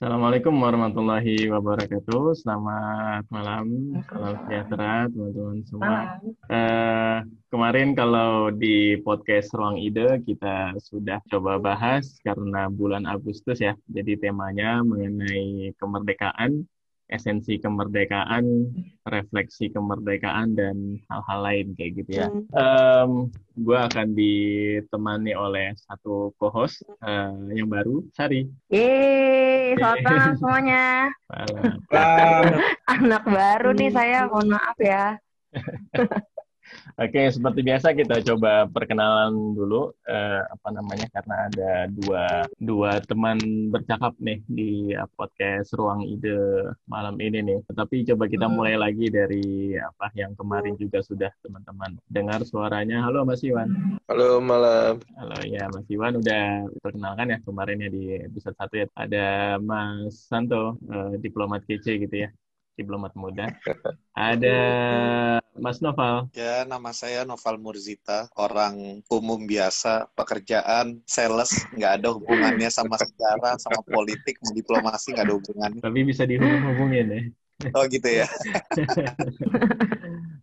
Assalamualaikum warahmatullahi wabarakatuh. Selamat malam, salam sejahtera teman-teman semua. Uh, kemarin kalau di podcast Ruang Ide kita sudah coba bahas karena bulan Agustus ya. Jadi temanya mengenai kemerdekaan esensi kemerdekaan, refleksi kemerdekaan, dan hal-hal lain kayak gitu ya. Um, gue akan ditemani oleh satu co-host uh, yang baru, Sari. Yeay, selamat malam semuanya. Malam. Anak baru nih saya, mohon maaf ya. Oke, seperti biasa kita coba perkenalan dulu eh, apa namanya karena ada dua dua teman bercakap nih di podcast Ruang Ide malam ini nih. Tetapi coba kita hmm. mulai lagi dari apa yang kemarin juga sudah teman-teman dengar suaranya. Halo Mas Iwan. Halo malam. Halo ya Mas Iwan udah perkenalkan ya kemarin ya di episode satu ya. Ada Mas Santo eh, diplomat kece gitu ya diplomat muda. Ada Mas Noval. Ya, nama saya Noval Murzita, orang umum biasa, pekerjaan, sales, nggak ada hubungannya sama sejarah, sama politik, sama diplomasi, nggak ada hubungannya. Tapi bisa dihubung-hubungin ya. Oh gitu ya.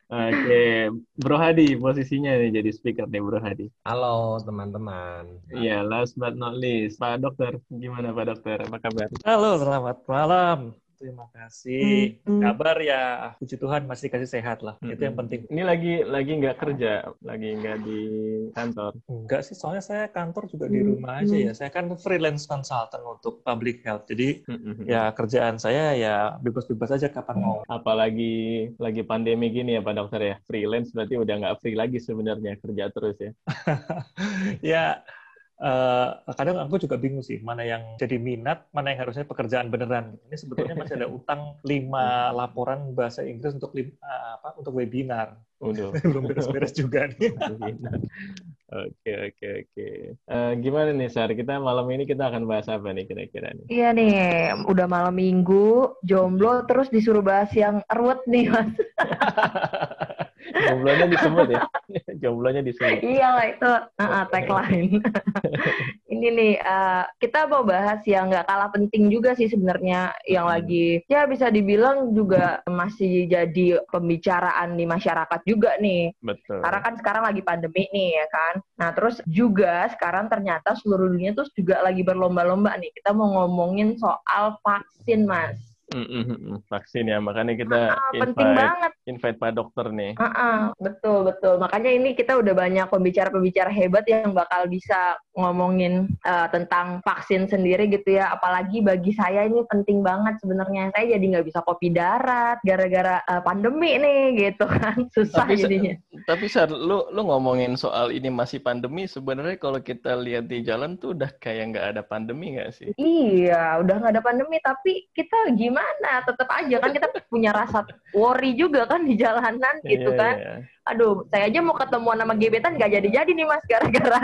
Oke, Bro Hadi posisinya nih jadi speaker nih Bro Hadi. Halo teman-teman. Iya, last but not least, Pak Dokter. Gimana Pak Dokter? Apa kabar? Halo, selamat malam. Terima kasih. Hmm. Kabar ya, puji Tuhan masih kasih sehat lah. Hmm. Itu yang penting. Ini lagi lagi nggak kerja, lagi nggak di kantor. Enggak sih, soalnya saya kantor juga di rumah aja ya. Saya kan freelance consultant untuk public health. Jadi hmm. ya kerjaan saya ya bebas-bebas aja kapan mau. Apalagi lagi pandemi gini ya Pak Dokter ya. Freelance berarti udah nggak free lagi sebenarnya kerja terus ya. ya uh, kadang aku juga bingung sih mana yang jadi minat, mana yang harusnya pekerjaan beneran. Ini sebetulnya masih ada utang lima laporan bahasa Inggris untuk lima, apa untuk webinar. Udah belum beres-beres juga nih. Oke oke oke. Eh, gimana nih Sar? Kita malam ini kita akan bahas apa nih kira-kira nih? Iya nih, udah malam minggu, jomblo terus disuruh bahas yang ruwet nih mas. Jomblonya disebut ya. Jomblonya disebut. Iya lah itu uh, tagline. Ini nih uh, kita mau bahas yang nggak kalah penting juga sih sebenarnya yang hmm. lagi ya bisa dibilang juga masih jadi pembicaraan di masyarakat juga nih. Betul. Karena kan sekarang lagi pandemi nih ya kan. Nah terus juga sekarang ternyata seluruh dunia tuh juga lagi berlomba-lomba nih. Kita mau ngomongin soal vaksin mas. Mm-hmm. Vaksin ya, makanya kita uh, invite, penting banget. invite Pak Dokter nih. Uh-uh, betul betul, makanya ini kita udah banyak pembicara-pembicara hebat yang bakal bisa ngomongin uh, tentang vaksin sendiri gitu ya. Apalagi bagi saya ini penting banget sebenarnya. Saya jadi nggak bisa kopi darat gara-gara uh, pandemi nih gitu kan, susah tapi, jadinya. Tapi Sar, lu lu ngomongin soal ini masih pandemi, sebenarnya kalau kita lihat di jalan tuh udah kayak nggak ada pandemi nggak sih? Iya, udah nggak ada pandemi, tapi kita gimana? Gimana? Tetap aja kan kita punya rasa worry juga kan di jalanan iya, gitu yeah, kan. yeah. aduh saya aja mau ketemuan sama gebetan nggak jadi-jadi nih mas gara-gara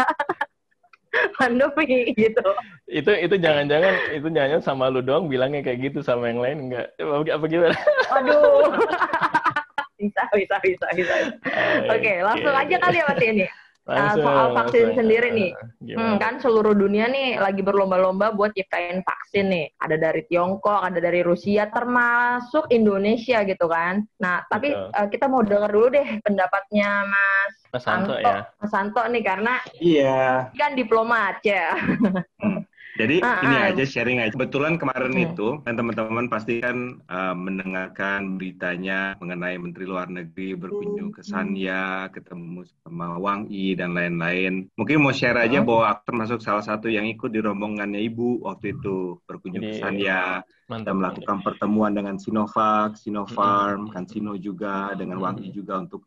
pandemi gitu. Itu itu jangan-jangan itu jangan sama lu doang bilangnya kayak gitu sama yang lain enggak apa gimana? Aduh bisa bisa bisa bisa. Oke. Okay, langsung aja kali ya mas ini Nah, soal vaksin langsung. sendiri nih, hmm, kan seluruh dunia nih lagi berlomba-lomba buat nyiptain vaksin nih. Ada dari Tiongkok, ada dari Rusia, termasuk Indonesia gitu kan. Nah, tapi uh, kita mau dengar dulu deh pendapatnya Mas Mas Santo, Santo ya. Mas Santo nih karena iya kan diplomat ya. Hmm. Jadi ah, ini ah. aja sharing aja. Kebetulan kemarin hmm. itu kan teman-teman pasti kan uh, mendengarkan beritanya mengenai Menteri Luar Negeri berkunjung ke Sanya, ketemu sama Wang Yi dan lain-lain. Mungkin mau share aja bahwa aku termasuk salah satu yang ikut di rombongannya Ibu waktu itu berkunjung ke Sanya dan melakukan pertemuan dengan Sinovac, Sinopharm, kan Sino juga dengan Wang Yi juga untuk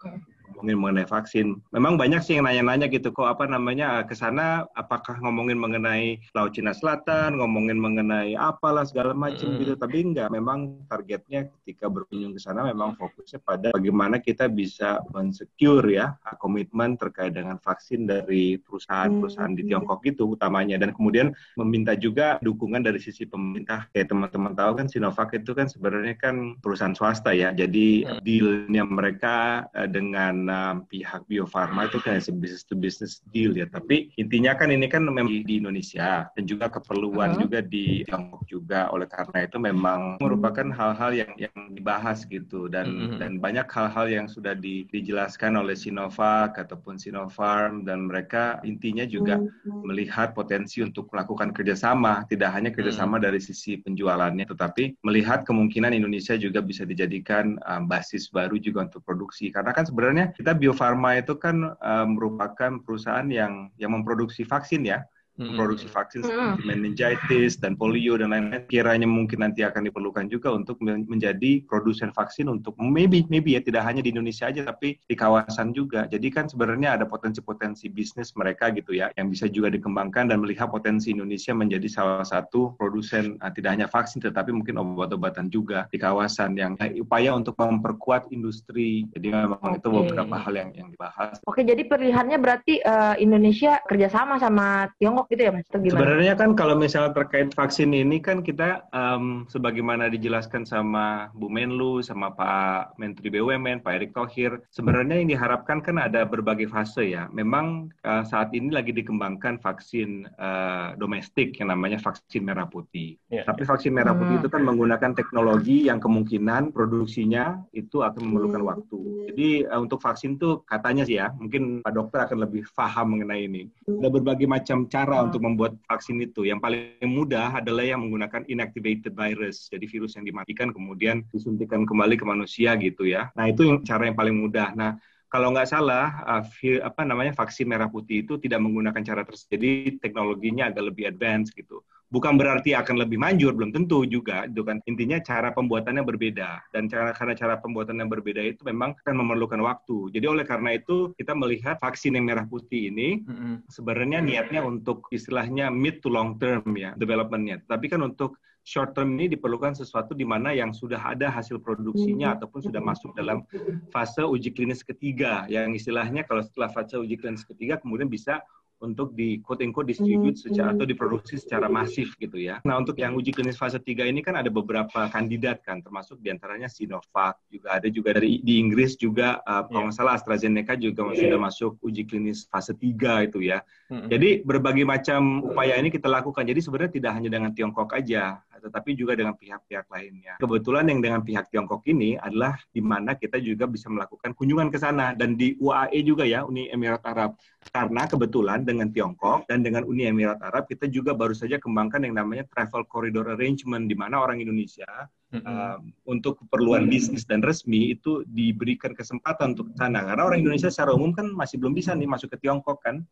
ngomongin mengenai vaksin. Memang banyak sih yang nanya-nanya gitu kok apa namanya ke sana apakah ngomongin mengenai Laut Cina Selatan, ngomongin mengenai apalah segala macam mm. gitu. Tapi enggak, memang targetnya ketika berkunjung ke sana memang fokusnya pada bagaimana kita bisa mensecure ya komitmen terkait dengan vaksin dari perusahaan-perusahaan di Tiongkok itu utamanya dan kemudian meminta juga dukungan dari sisi pemerintah. Kayak teman-teman tahu kan Sinovac itu kan sebenarnya kan perusahaan swasta ya. Jadi dealnya mereka eh, dengan pihak Bio Farma itu kan business to business deal ya. Tapi intinya kan ini kan memang di Indonesia dan juga keperluan uh juga di Tiongkok juga. Oleh karena itu memang merupakan hal-hal yang yang dibahas gitu dan -huh. dan banyak hal-hal yang sudah di, dijelaskan oleh Sinovac ataupun Sinopharm dan mereka intinya juga -huh. melihat potensi untuk melakukan kerjasama, tidak hanya kerjasama -huh. dari sisi penjualannya, tetapi melihat kemungkinan Indonesia juga bisa dijadikan um, basis baru juga untuk produksi. Karena kan sebenarnya kita Bio Farma itu kan um, merupakan perusahaan yang yang memproduksi vaksin ya produksi vaksin seperti meningitis dan polio dan lain-lain kiranya mungkin nanti akan diperlukan juga untuk menjadi produsen vaksin untuk maybe maybe ya tidak hanya di Indonesia aja tapi di kawasan juga jadi kan sebenarnya ada potensi-potensi bisnis mereka gitu ya yang bisa juga dikembangkan dan melihat potensi Indonesia menjadi salah satu produsen uh, tidak hanya vaksin tetapi mungkin obat-obatan juga di kawasan yang uh, upaya untuk memperkuat industri jadi memang okay. itu beberapa hal yang yang dibahas. Oke jadi pilihannya berarti uh, Indonesia kerjasama sama Tiongkok gitu ya Mas? Sebenarnya kan kalau misalnya terkait vaksin ini kan kita um, sebagaimana dijelaskan sama Bu Menlu, sama Pak Menteri BUMN, Pak Erick Thohir, sebenarnya yang diharapkan kan ada berbagai fase ya. Memang uh, saat ini lagi dikembangkan vaksin uh, domestik yang namanya vaksin merah putih. Yeah. Tapi vaksin merah putih hmm. itu kan menggunakan teknologi yang kemungkinan produksinya itu akan memerlukan hmm. waktu. Jadi uh, untuk vaksin tuh katanya sih ya, mungkin Pak Dokter akan lebih paham mengenai ini. Ada berbagai macam cara cara untuk membuat vaksin itu. Yang paling mudah adalah yang menggunakan inactivated virus, jadi virus yang dimatikan kemudian disuntikan kembali ke manusia gitu ya. Nah itu yang cara yang paling mudah. Nah kalau nggak salah, uh, apa namanya vaksin merah putih itu tidak menggunakan cara tersebut. Jadi teknologinya agak lebih advance gitu. Bukan berarti akan lebih manjur, belum tentu juga. Itu kan intinya cara pembuatannya berbeda dan cara karena cara pembuatannya berbeda itu memang akan memerlukan waktu. Jadi oleh karena itu kita melihat vaksin yang merah putih ini mm-hmm. sebenarnya niatnya untuk istilahnya mid to long term ya developmentnya. Tapi kan untuk short term ini diperlukan sesuatu di mana yang sudah ada hasil produksinya ataupun sudah masuk dalam fase uji klinis ketiga yang istilahnya kalau setelah fase uji klinis ketiga kemudian bisa untuk di quote unquote distribute secara atau diproduksi secara masif gitu ya. Nah, untuk yang uji klinis fase 3 ini kan ada beberapa kandidat kan termasuk di antaranya Sinovac, juga ada juga dari di Inggris juga uh, kalau nggak salah AstraZeneca juga yeah. sudah masuk uji klinis fase 3 itu ya. Mm-hmm. Jadi berbagai macam upaya ini kita lakukan. Jadi sebenarnya tidak hanya dengan Tiongkok aja, tetapi juga dengan pihak-pihak lainnya. Kebetulan yang dengan pihak Tiongkok ini adalah di mana kita juga bisa melakukan kunjungan ke sana dan di UAE juga ya, Uni Emirat Arab. Karena kebetulan dengan Tiongkok dan dengan Uni Emirat Arab kita juga baru saja kembangkan yang namanya travel corridor arrangement di mana orang Indonesia mm-hmm. uh, untuk keperluan bisnis dan resmi itu diberikan kesempatan untuk sana. Karena orang Indonesia secara umum kan masih belum bisa nih masuk ke Tiongkok kan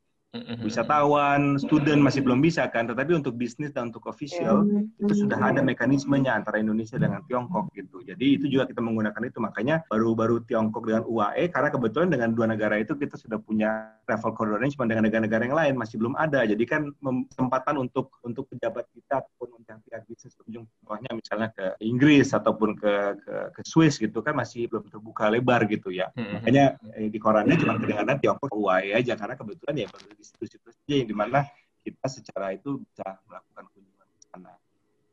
wisatawan, student masih belum bisa kan, tetapi untuk bisnis dan untuk official iya. itu sudah ada mekanismenya antara Indonesia dengan Tiongkok gitu. Jadi itu juga kita menggunakan itu makanya baru-baru Tiongkok dengan UAE karena kebetulan dengan dua negara itu kita sudah punya travel corridor arrangement dengan negara-negara yang lain masih belum ada. Jadi kan kesempatan untuk untuk pejabat kita ataupun untuk pihak bisnis berkunjung contohnya misalnya ke Inggris ataupun ke, ke ke Swiss gitu kan masih belum terbuka lebar gitu ya. Makanya eh, di korannya cuma kedengaran Tiongkok UAE aja karena kebetulan ya baru situs-situs aja yang di mana kita secara itu bisa melakukan kunjungan ke sana.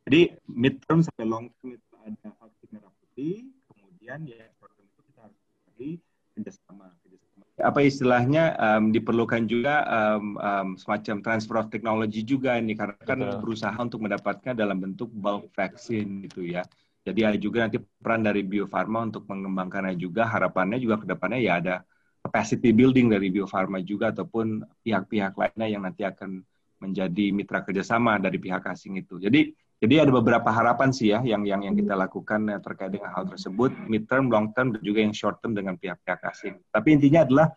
Jadi mid term sampai long term itu ada vaksin merah putih, kemudian ya short term itu kita harus cari kerjasama, kerjasama. Apa istilahnya um, diperlukan juga um, um, semacam transfer of technology juga ini karena kan Betul. berusaha untuk mendapatkan dalam bentuk bulk vaksin gitu ya. Jadi ada juga nanti peran dari Bio Farma untuk mengembangkannya juga harapannya juga ke depannya ya ada capacity building dari Bio Farma juga ataupun pihak-pihak lainnya yang nanti akan menjadi mitra kerjasama dari pihak asing itu. Jadi jadi ada beberapa harapan sih ya yang yang yang kita lakukan terkait dengan hal tersebut, mid term, long term, dan juga yang short term dengan pihak-pihak asing. Tapi intinya adalah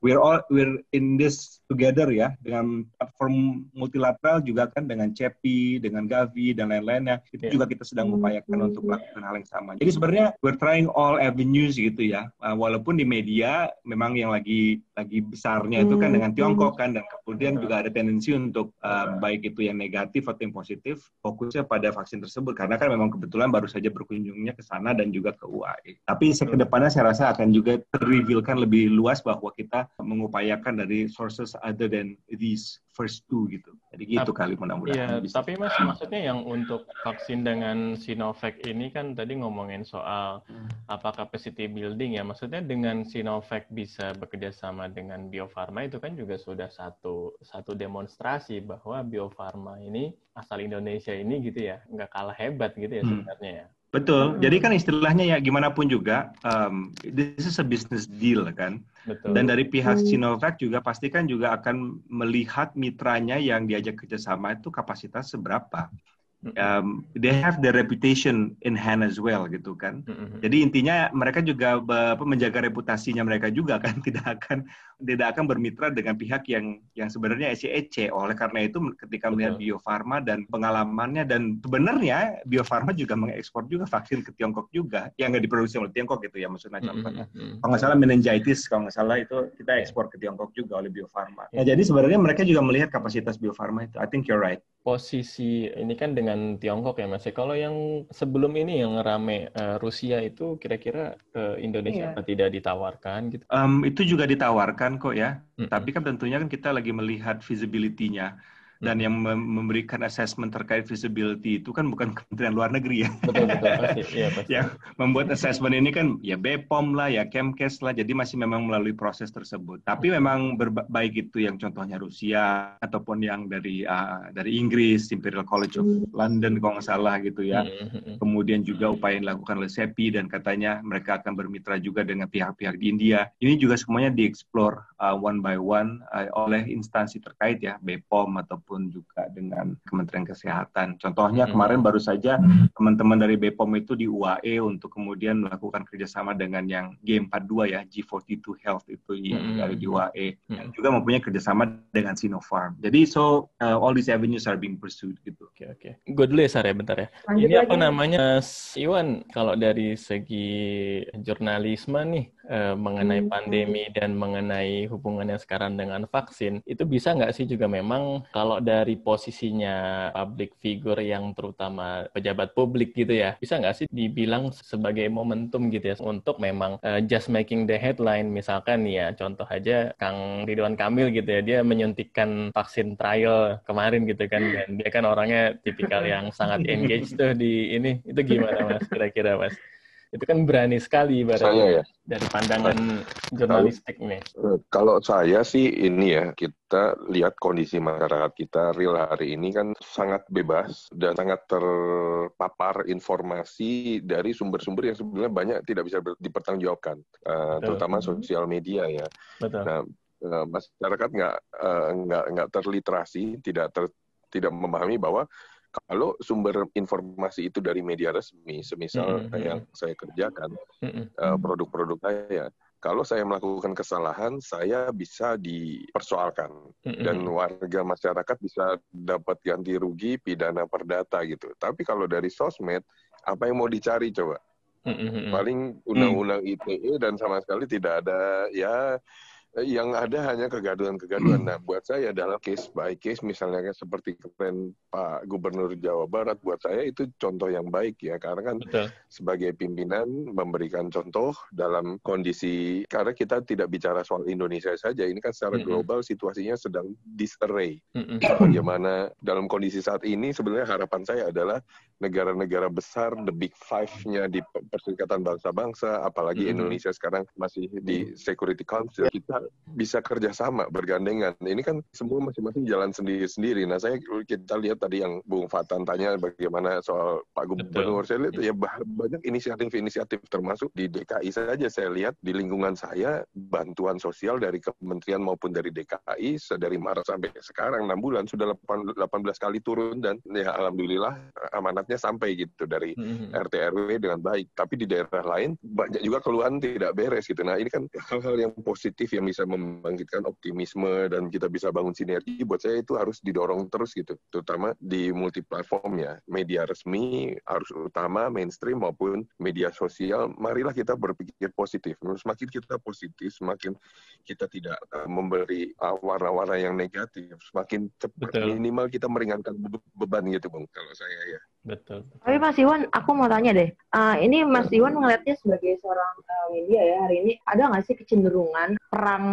we're all we're in this together ya dengan platform multilateral juga kan dengan CEPI, dengan Gavi dan lain-lainnya itu yeah. juga kita sedang mengupayakan untuk melakukan hal yang sama. Jadi sebenarnya we're trying all avenues gitu ya. Uh, walaupun di media memang yang lagi lagi besarnya itu kan dengan Tiongkok kan dan kemudian juga ada tendensi untuk uh, baik itu yang negatif atau yang positif fokusnya pada vaksin tersebut. Karena kan memang kebetulan baru saja berkunjungnya ke sana dan juga ke UAE. Tapi ke depannya saya rasa akan juga terrevealkan lebih luas bahwa kita mengupayakan dari sources other than these first two gitu. Jadi gitu kali mudah-mudahan. Iya, tapi Mas maksudnya yang untuk vaksin dengan Sinovac ini kan tadi ngomongin soal hmm. apa capacity building ya. Maksudnya dengan Sinovac bisa bekerja sama dengan Bio Farma itu kan juga sudah satu satu demonstrasi bahwa Bio Farma ini asal Indonesia ini gitu ya, nggak kalah hebat gitu ya hmm. sebenarnya ya. Betul. Hmm. Jadi kan istilahnya ya gimana pun juga, um, this is a business deal kan. Betul. Dan dari pihak hmm. Sinovac juga pasti kan juga akan melihat mitranya yang diajak kerjasama itu kapasitas seberapa um, they have the reputation in hand as well gitu kan. Mm-hmm. Jadi intinya mereka juga be, menjaga reputasinya mereka juga kan tidak akan tidak akan bermitra dengan pihak yang yang sebenarnya ece-ece. Oleh karena itu ketika melihat Bio Farma dan pengalamannya dan sebenarnya Bio Farma juga mengekspor juga vaksin ke Tiongkok juga yang nggak diproduksi oleh Tiongkok gitu ya maksudnya contohnya. Mm-hmm. Kalau nggak salah meningitis kalau nggak salah itu kita ekspor ke Tiongkok juga oleh Bio Farma. Ya jadi sebenarnya mereka juga melihat kapasitas Bio Farma itu. I think you're right. Posisi ini kan dengan Tiongkok ya Mas. Ya. Kalau yang sebelum ini yang rame uh, Rusia itu kira-kira ke Indonesia iya. apa tidak ditawarkan gitu? Um, itu juga ditawarkan kok ya. Mm -hmm. Tapi kan tentunya kan kita lagi melihat feasibility-nya dan yang memberikan assessment terkait feasibility itu kan bukan Kementerian Luar Negeri ya. Betul betul pasti. Iya, pasti. yang membuat assessment ini kan ya BPOM lah ya Kemkes lah jadi masih memang melalui proses tersebut. Tapi memang baik itu yang contohnya Rusia ataupun yang dari uh, dari Inggris Imperial College of London kalau nggak salah gitu ya. Kemudian juga upaya yang dilakukan oleh SEPI dan katanya mereka akan bermitra juga dengan pihak-pihak di India. Ini juga semuanya dieksplor uh, one by one uh, oleh instansi terkait ya BPOM atau maupun juga dengan Kementerian Kesehatan. Contohnya hmm. kemarin baru saja teman-teman dari BPOM itu di UAE untuk kemudian melakukan kerjasama dengan yang G42 ya, G42 Health itu yang hmm. di UAE, hmm. yang juga mempunyai kerjasama dengan Sinopharm. Jadi so uh, all these avenues are being pursued gitu. Oke okay, oke. Okay. Gue dulu ya Sarah bentar ya. Lanjut Ini apa namanya Iwan kalau dari segi jurnalisme nih uh, mengenai hmm. pandemi dan mengenai hubungannya sekarang dengan vaksin itu bisa nggak sih juga memang kalau dari posisinya public figure yang terutama pejabat publik gitu ya bisa nggak sih dibilang sebagai momentum gitu ya untuk memang uh, just making the headline? Misalkan ya contoh aja Kang Ridwan Kamil gitu ya dia menyuntikkan vaksin trial kemarin gitu kan dan dia kan orangnya tipikal yang sangat engaged tuh di ini. Itu gimana mas? Kira-kira mas itu kan berani sekali saya ya dari pandangan jurnalistik nih. Eh, kalau saya sih ini ya kita lihat kondisi masyarakat kita real hari ini kan sangat bebas dan sangat terpapar informasi dari sumber-sumber yang sebenarnya banyak tidak bisa dipertanggungjawabkan, uh, terutama sosial media ya. Betul. Nah, uh, masyarakat nggak nggak nggak terliterasi, tidak ter, tidak memahami bahwa kalau sumber informasi itu dari media resmi, semisal mm -hmm. yang saya kerjakan, mm -hmm. uh, produk-produk saya, kalau saya melakukan kesalahan, saya bisa dipersoalkan mm -hmm. dan warga masyarakat bisa dapat ganti rugi, pidana perdata gitu. Tapi kalau dari sosmed, apa yang mau dicari coba? Mm -hmm. Paling undang-undang ITE dan sama sekali tidak ada ya yang ada hanya kegaduhan-kegaduhan. Nah, buat saya dalam case by case, misalnya seperti kemarin Pak Gubernur Jawa Barat, buat saya itu contoh yang baik ya, karena kan Betul. sebagai pimpinan memberikan contoh dalam kondisi, karena kita tidak bicara soal Indonesia saja, ini kan secara mm -hmm. global situasinya sedang disarray. Mm -hmm. Bagaimana dalam kondisi saat ini sebenarnya harapan saya adalah negara-negara besar, the big five-nya di Perserikatan Bangsa-Bangsa, apalagi mm -hmm. Indonesia sekarang masih di Security Council, kita bisa kerjasama bergandengan. Ini kan semua masing-masing jalan sendiri-sendiri. Nah, saya kita lihat tadi yang Bung Fatan tanya bagaimana soal Pak Gubernur. Saya lihat ya banyak inisiatif-inisiatif termasuk di DKI saja saya lihat di lingkungan saya bantuan sosial dari kementerian maupun dari DKI dari Maret sampai sekarang 6 bulan sudah 18 kali turun dan ya alhamdulillah amanatnya sampai gitu dari mm-hmm. RT RW dengan baik. Tapi di daerah lain banyak juga keluhan tidak beres gitu. Nah, ini kan hal-hal yang positif yang bisa membangkitkan optimisme dan kita bisa bangun sinergi buat saya itu harus didorong terus gitu. Terutama di multi platform ya. Media resmi harus utama mainstream maupun media sosial. Marilah kita berpikir positif. Semakin kita positif semakin kita tidak uh, memberi uh, warna-warna yang negatif semakin cepat Betul. minimal kita meringankan beban gitu bang kalau saya ya Betul, Tapi Mas Iwan, aku mau tanya deh. Uh, ini Mas Iwan ngelihatnya sebagai seorang uh, media ya hari ini, ada nggak sih kecenderungan perang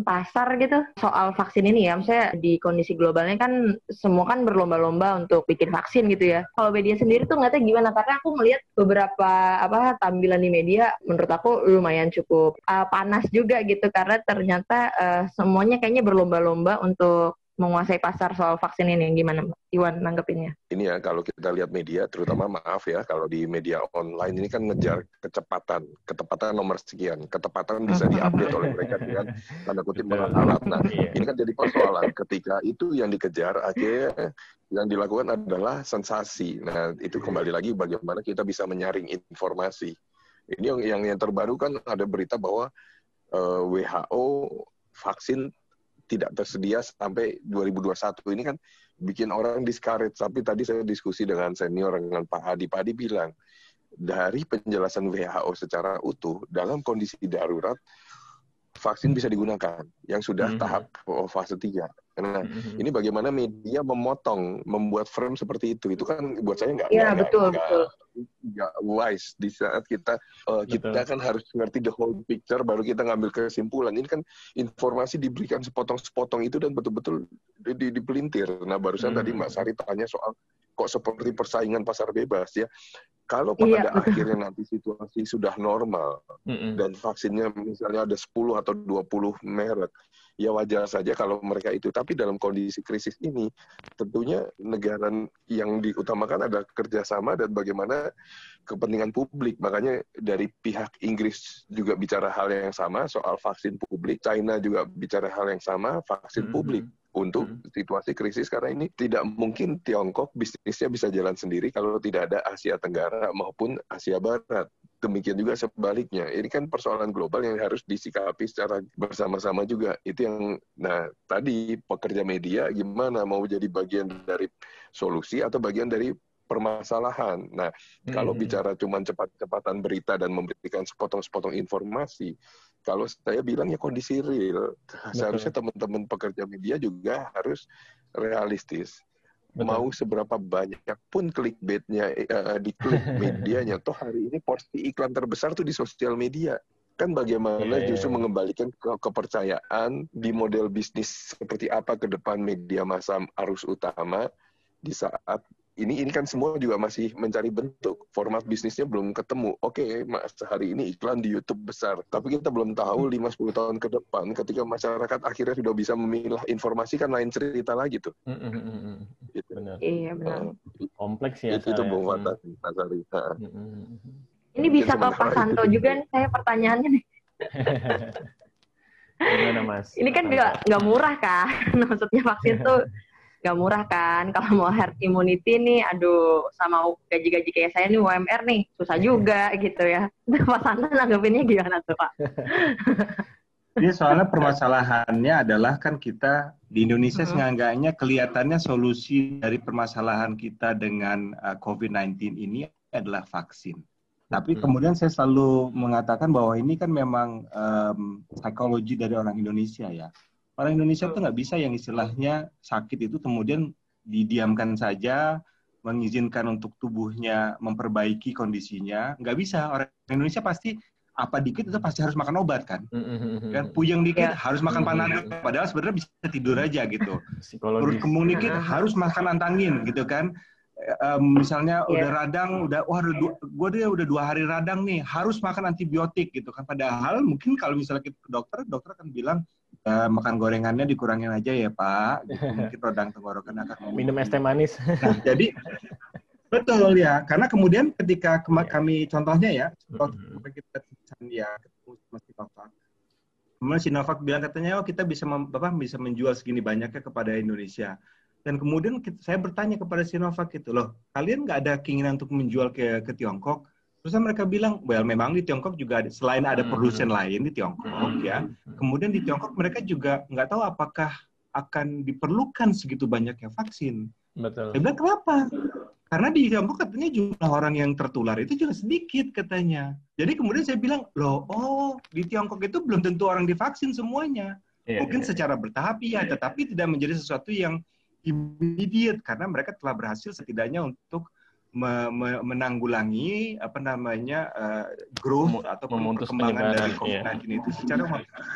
pasar gitu soal vaksin ini ya. Misalnya di kondisi globalnya kan semua kan berlomba-lomba untuk bikin vaksin gitu ya. Kalau media sendiri tuh nggak tahu gimana karena aku melihat beberapa apa tampilan di media menurut aku lumayan cukup uh, panas juga gitu karena ternyata uh, semuanya kayaknya berlomba-lomba untuk menguasai pasar soal vaksin ini gimana Iwan nanggepinnya? Ini ya kalau kita lihat media terutama maaf ya kalau di media online ini kan ngejar kecepatan, ketepatan nomor sekian, ketepatan bisa diupdate oleh mereka dengan tanda kutip alat. Nah iya. ini kan jadi persoalan ketika itu yang dikejar akhirnya yang dilakukan adalah sensasi. Nah itu kembali lagi bagaimana kita bisa menyaring informasi. Ini yang yang, yang terbaru kan ada berita bahwa uh, eh, WHO vaksin tidak tersedia sampai 2021 ini kan bikin orang discourage. Tapi tadi saya diskusi dengan senior dengan Pak Adi. Pak Adi bilang dari penjelasan WHO secara utuh dalam kondisi darurat vaksin bisa digunakan yang sudah mm -hmm. tahap fase 3. Nah, mm-hmm. ini bagaimana media memotong, membuat frame seperti itu, itu kan buat saya nggak ya, betul. Nggak wise di saat kita uh, kita kan harus ngerti the whole picture baru kita ngambil kesimpulan. Ini kan informasi diberikan sepotong-sepotong itu dan betul-betul di, di, dipelintir. Nah, barusan hmm. tadi Mbak Sari tanya soal kok seperti persaingan pasar bebas ya. Kalau pada iya, akhirnya nanti situasi sudah normal mm -hmm. dan vaksinnya misalnya ada 10 atau 20 merek, ya wajar saja kalau mereka itu. Tapi dalam kondisi krisis ini, tentunya negara yang diutamakan adalah kerjasama dan bagaimana kepentingan publik. Makanya dari pihak Inggris juga bicara hal yang sama soal vaksin publik, China juga bicara hal yang sama vaksin hmm. publik untuk hmm. situasi krisis karena ini tidak mungkin Tiongkok bisnisnya bisa jalan sendiri kalau tidak ada Asia Tenggara maupun Asia Barat. Demikian juga sebaliknya. Ini kan persoalan global yang harus disikapi secara bersama-sama juga. Itu yang, nah tadi pekerja media gimana mau jadi bagian dari solusi atau bagian dari permasalahan. Nah, hmm. kalau bicara cuma cepat-cepatan berita dan memberikan sepotong-sepotong informasi, kalau saya bilang ya kondisi real, Betul. seharusnya teman-teman pekerja media juga harus realistis. Betul. mau seberapa banyak pun clickbaitnya uh, di klik medianya toh hari ini porsi iklan terbesar tuh di sosial media kan bagaimana yeah. Iya, justru iya. mengembalikan ke kepercayaan di model bisnis seperti apa ke depan media masa arus utama di saat ini ini kan semua juga masih mencari bentuk format bisnisnya belum ketemu. Oke, mas hari ini iklan di YouTube besar, tapi kita belum tahu 5-10 hmm. tahun ke depan ketika masyarakat akhirnya sudah bisa memilah informasi kan lain cerita lagi tuh. Mm -hmm. gitu. Benar. Iya benar. Uh, Kompleks ya. Itu, itu Bung Fatah, hmm. Mas Ari. Ini bisa ke Pak Santo juga nih saya pertanyaannya nih. Gimana Mas? Ini kan nggak nggak murah kan? Maksudnya vaksin tuh nggak murah kan kalau mau herd immunity nih aduh sama gaji-gaji kayak saya nih UMR nih susah juga gitu ya Pak Santa nanggepinnya gimana tuh Pak? Ini soalnya permasalahannya adalah kan kita di Indonesia hmm. seenggaknya kelihatannya solusi dari permasalahan kita dengan uh, COVID-19 ini adalah vaksin. Tapi kemudian saya selalu mengatakan bahwa ini kan memang um, psikologi dari orang Indonesia ya Orang Indonesia tuh nggak bisa yang istilahnya sakit itu kemudian didiamkan saja, mengizinkan untuk tubuhnya memperbaiki kondisinya. Nggak bisa. Orang Indonesia pasti apa dikit itu pasti harus makan obat kan. Kan puyeng dikit yeah. harus makan panadol. Padahal sebenarnya bisa tidur aja gitu. Perut kembung dikit harus makan antangin gitu kan. Um, misalnya yeah. udah radang, udah wah gue dia udah dua hari radang nih, harus makan antibiotik gitu kan. Padahal mungkin kalau misalnya kita ke dokter, dokter akan bilang uh, makan gorengannya dikurangin aja ya Pak. Gitu. Mungkin radang tenggorokan akan minum es teh manis. Nah, jadi betul ya, karena kemudian ketika ke kami contohnya ya, waktu kita ya ketemu sama Sinovac, kemudian Sinovac bilang katanya oh kita bisa mem, apa, bisa menjual segini banyaknya kepada Indonesia. Dan kemudian kita, saya bertanya kepada Sinovac itu loh, kalian nggak ada keinginan untuk menjual ke ke Tiongkok? Terus mereka bilang, well memang di Tiongkok juga ada, selain ada hmm. produsen hmm. lain di Tiongkok hmm. ya, kemudian di Tiongkok mereka juga nggak tahu apakah akan diperlukan segitu banyaknya vaksin. Betul. Saya bilang kenapa? Karena di Tiongkok katanya jumlah orang yang tertular itu juga sedikit katanya. Jadi kemudian saya bilang, loh, oh di Tiongkok itu belum tentu orang divaksin semuanya. Yeah, Mungkin yeah. secara bertahap ya, tetapi tidak menjadi sesuatu yang immediate karena mereka telah berhasil setidaknya untuk me me menanggulangi apa namanya uh, growth atau perkembangan dari COVID-19 iya. itu secara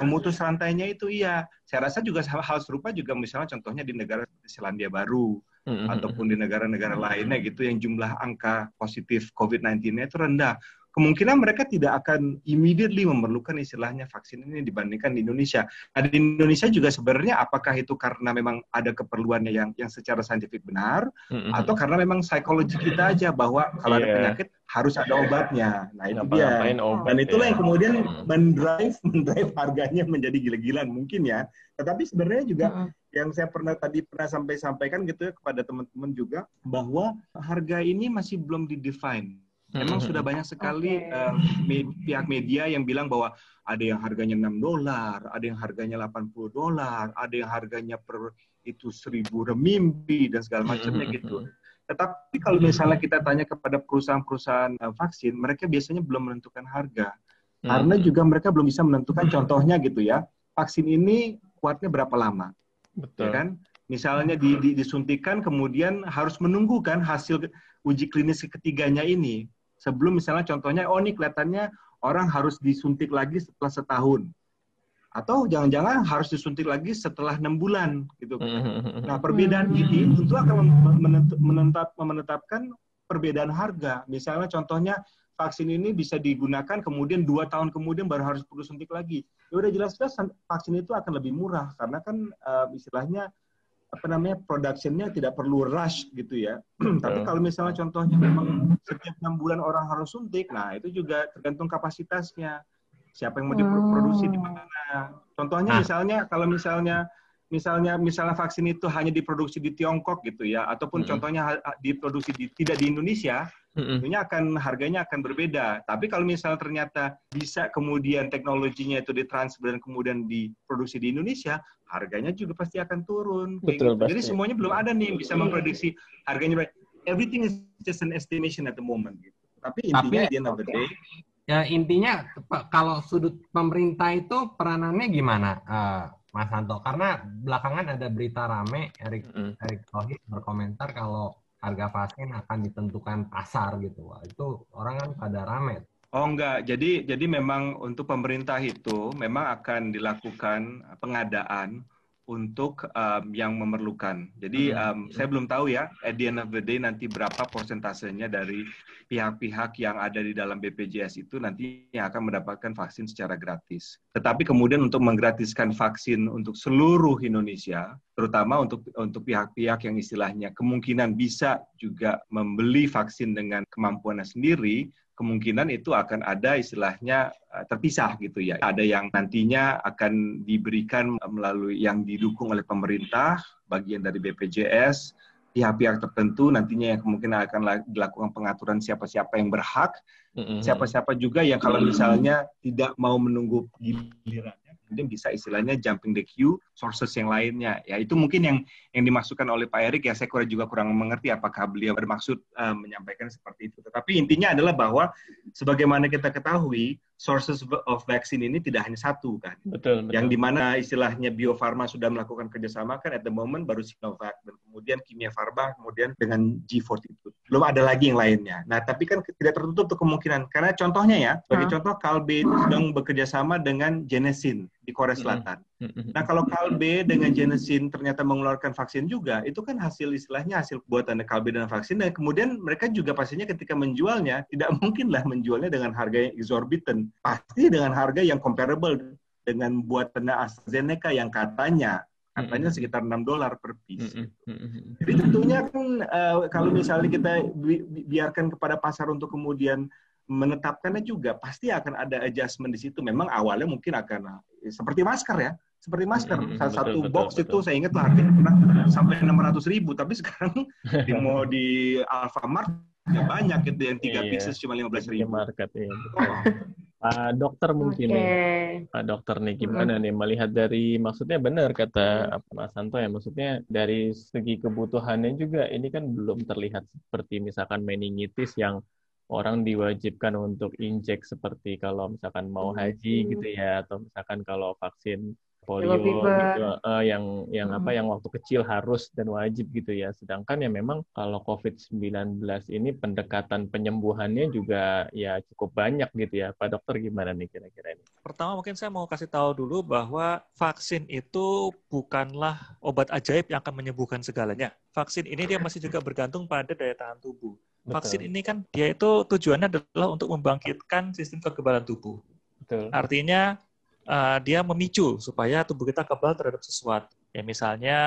memutus rantainya itu iya. Saya rasa juga hal serupa juga misalnya contohnya di negara seperti Selandia Baru mm-hmm. ataupun di negara-negara lainnya gitu yang jumlah angka positif COVID-19-nya itu rendah kemungkinan mereka tidak akan immediately memerlukan istilahnya vaksin ini dibandingkan di Indonesia. Nah, di Indonesia juga sebenarnya apakah itu karena memang ada keperluannya yang yang secara saintifik benar mm-hmm. atau karena memang psikologi kita aja bahwa kalau yeah. ada iya. penyakit harus ada obatnya. Nah, itu dia. Obat, Dan itulah ya. yang kemudian mendrive mendrive harganya menjadi gila-gilaan mungkin ya. Tetapi sebenarnya juga mm-hmm. yang saya pernah tadi pernah sampai sampaikan gitu ya kepada teman-teman juga bahwa harga ini masih belum didefine Memang sudah banyak sekali okay. uh, me pihak media yang bilang bahwa ada yang harganya 6 dolar, ada yang harganya 80 dolar, ada yang harganya per itu 1000 remimbi dan segala macamnya gitu. Tetapi kalau misalnya kita tanya kepada perusahaan-perusahaan uh, vaksin, mereka biasanya belum menentukan harga. Karena juga mereka belum bisa menentukan contohnya gitu ya. Vaksin ini kuatnya berapa lama? Betul. Ya kan? Misalnya di, di, disuntikan kemudian harus menunggu kan hasil uji klinis ketiganya ini sebelum misalnya contohnya oh ini kelihatannya orang harus disuntik lagi setelah setahun atau jangan-jangan harus disuntik lagi setelah enam bulan gitu. Nah perbedaan ini tentu akan menetap, menetapkan perbedaan harga. Misalnya contohnya vaksin ini bisa digunakan kemudian dua tahun kemudian baru harus perlu suntik lagi. Ya udah jelas-jelas vaksin itu akan lebih murah karena kan uh, istilahnya apa namanya productionnya tidak perlu rush gitu ya. Tapi kalau misalnya contohnya memang setiap enam bulan orang harus suntik, nah itu juga tergantung kapasitasnya. Siapa yang mau diproduksi di mana. Contohnya misalnya kalau misalnya misalnya misalnya vaksin itu hanya diproduksi di Tiongkok gitu ya, ataupun -hmm. contohnya diproduksi di, tidak di Indonesia, tentunya akan harganya akan berbeda. Tapi kalau misalnya ternyata bisa kemudian teknologinya itu ditransfer dan kemudian diproduksi di Indonesia, harganya juga pasti akan turun. Betul, gitu. Jadi semuanya belum ada nih yang bisa memprediksi harganya. Everything is just an estimation at the moment. Gitu. Tapi intinya Tapi, di end of the day, ya intinya kalau sudut pemerintah itu peranannya gimana, uh, Mas Santo? Karena belakangan ada berita rame, Erik mm. Erik Thohir berkomentar kalau harga vaksin akan ditentukan pasar gitu. Wah, itu orang kan pada rame. Oh enggak, jadi jadi memang untuk pemerintah itu memang akan dilakukan pengadaan untuk um, yang memerlukan. Jadi um, saya belum tahu ya, at the end of the day nanti berapa persentasenya dari pihak-pihak yang ada di dalam BPJS itu nanti yang akan mendapatkan vaksin secara gratis. Tetapi kemudian untuk menggratiskan vaksin untuk seluruh Indonesia, terutama untuk untuk pihak-pihak yang istilahnya kemungkinan bisa juga membeli vaksin dengan kemampuannya sendiri, kemungkinan itu akan ada istilahnya eh, terpisah gitu ya. Ada yang nantinya akan diberikan melalui yang didukung oleh pemerintah, bagian dari BPJS, pihak-pihak tertentu nantinya yang kemungkinan akan dilakukan pengaturan siapa-siapa yang berhak, siapa-siapa juga yang kalau misalnya tidak mau menunggu giliran kemudian bisa istilahnya jumping the queue sources yang lainnya. Ya itu mungkin yang yang dimasukkan oleh Pak Erik ya saya kurang juga kurang mengerti apakah beliau bermaksud uh, menyampaikan seperti itu. Tetapi intinya adalah bahwa sebagaimana kita ketahui sources of vaccine ini tidak hanya satu kan. Betul. betul. Yang di mana istilahnya Bio Farma sudah melakukan kerjasama kan at the moment baru Sinovac dan kemudian Kimia Farma kemudian dengan G42. Belum ada lagi yang lainnya. Nah tapi kan tidak tertutup tuh kemungkinan karena contohnya ya sebagai hmm. contoh Kalbe itu sedang bekerjasama dengan Genesin di Korea Selatan. Nah kalau Kalbe dengan Genesin ternyata mengeluarkan vaksin juga itu kan hasil istilahnya hasil buatan Kalbe dan vaksin dan kemudian mereka juga pastinya ketika menjualnya tidak mungkinlah menjualnya dengan harga yang exorbitant pasti dengan harga yang comparable dengan buatan AstraZeneca yang katanya katanya sekitar 6 dolar per piece. Jadi tentunya kan uh, kalau misalnya kita bi biarkan kepada pasar untuk kemudian menetapkannya juga pasti akan ada adjustment di situ. Memang awalnya mungkin akan seperti masker ya, seperti masker. Hmm, Salah satu betul, box betul, itu saya ingat lah harganya pernah sampai 600 ribu, tapi sekarang di mau di Alfamart ya banyak gitu yang tiga iya, pieces cuma 15 ribu. Market, iya. Oh. Pak dokter mungkin okay. nih, Pak dokter nih gimana hmm. nih melihat dari maksudnya benar kata Mas Santo ya maksudnya dari segi kebutuhannya juga ini kan belum terlihat seperti misalkan meningitis yang orang diwajibkan untuk injek seperti kalau misalkan mau haji gitu ya atau misalkan kalau vaksin polio gitu, uh, yang yang hmm. apa yang waktu kecil harus dan wajib gitu ya. Sedangkan ya memang kalau COVID-19 ini pendekatan penyembuhannya juga ya cukup banyak gitu ya. Pak dokter gimana nih kira-kira ini? Pertama mungkin saya mau kasih tahu dulu bahwa vaksin itu bukanlah obat ajaib yang akan menyembuhkan segalanya. Vaksin ini dia masih juga bergantung pada daya tahan tubuh. Betul. Vaksin ini kan dia itu tujuannya adalah untuk membangkitkan sistem kekebalan tubuh. Betul. Artinya uh, dia memicu supaya tubuh kita kebal terhadap sesuatu. Ya misalnya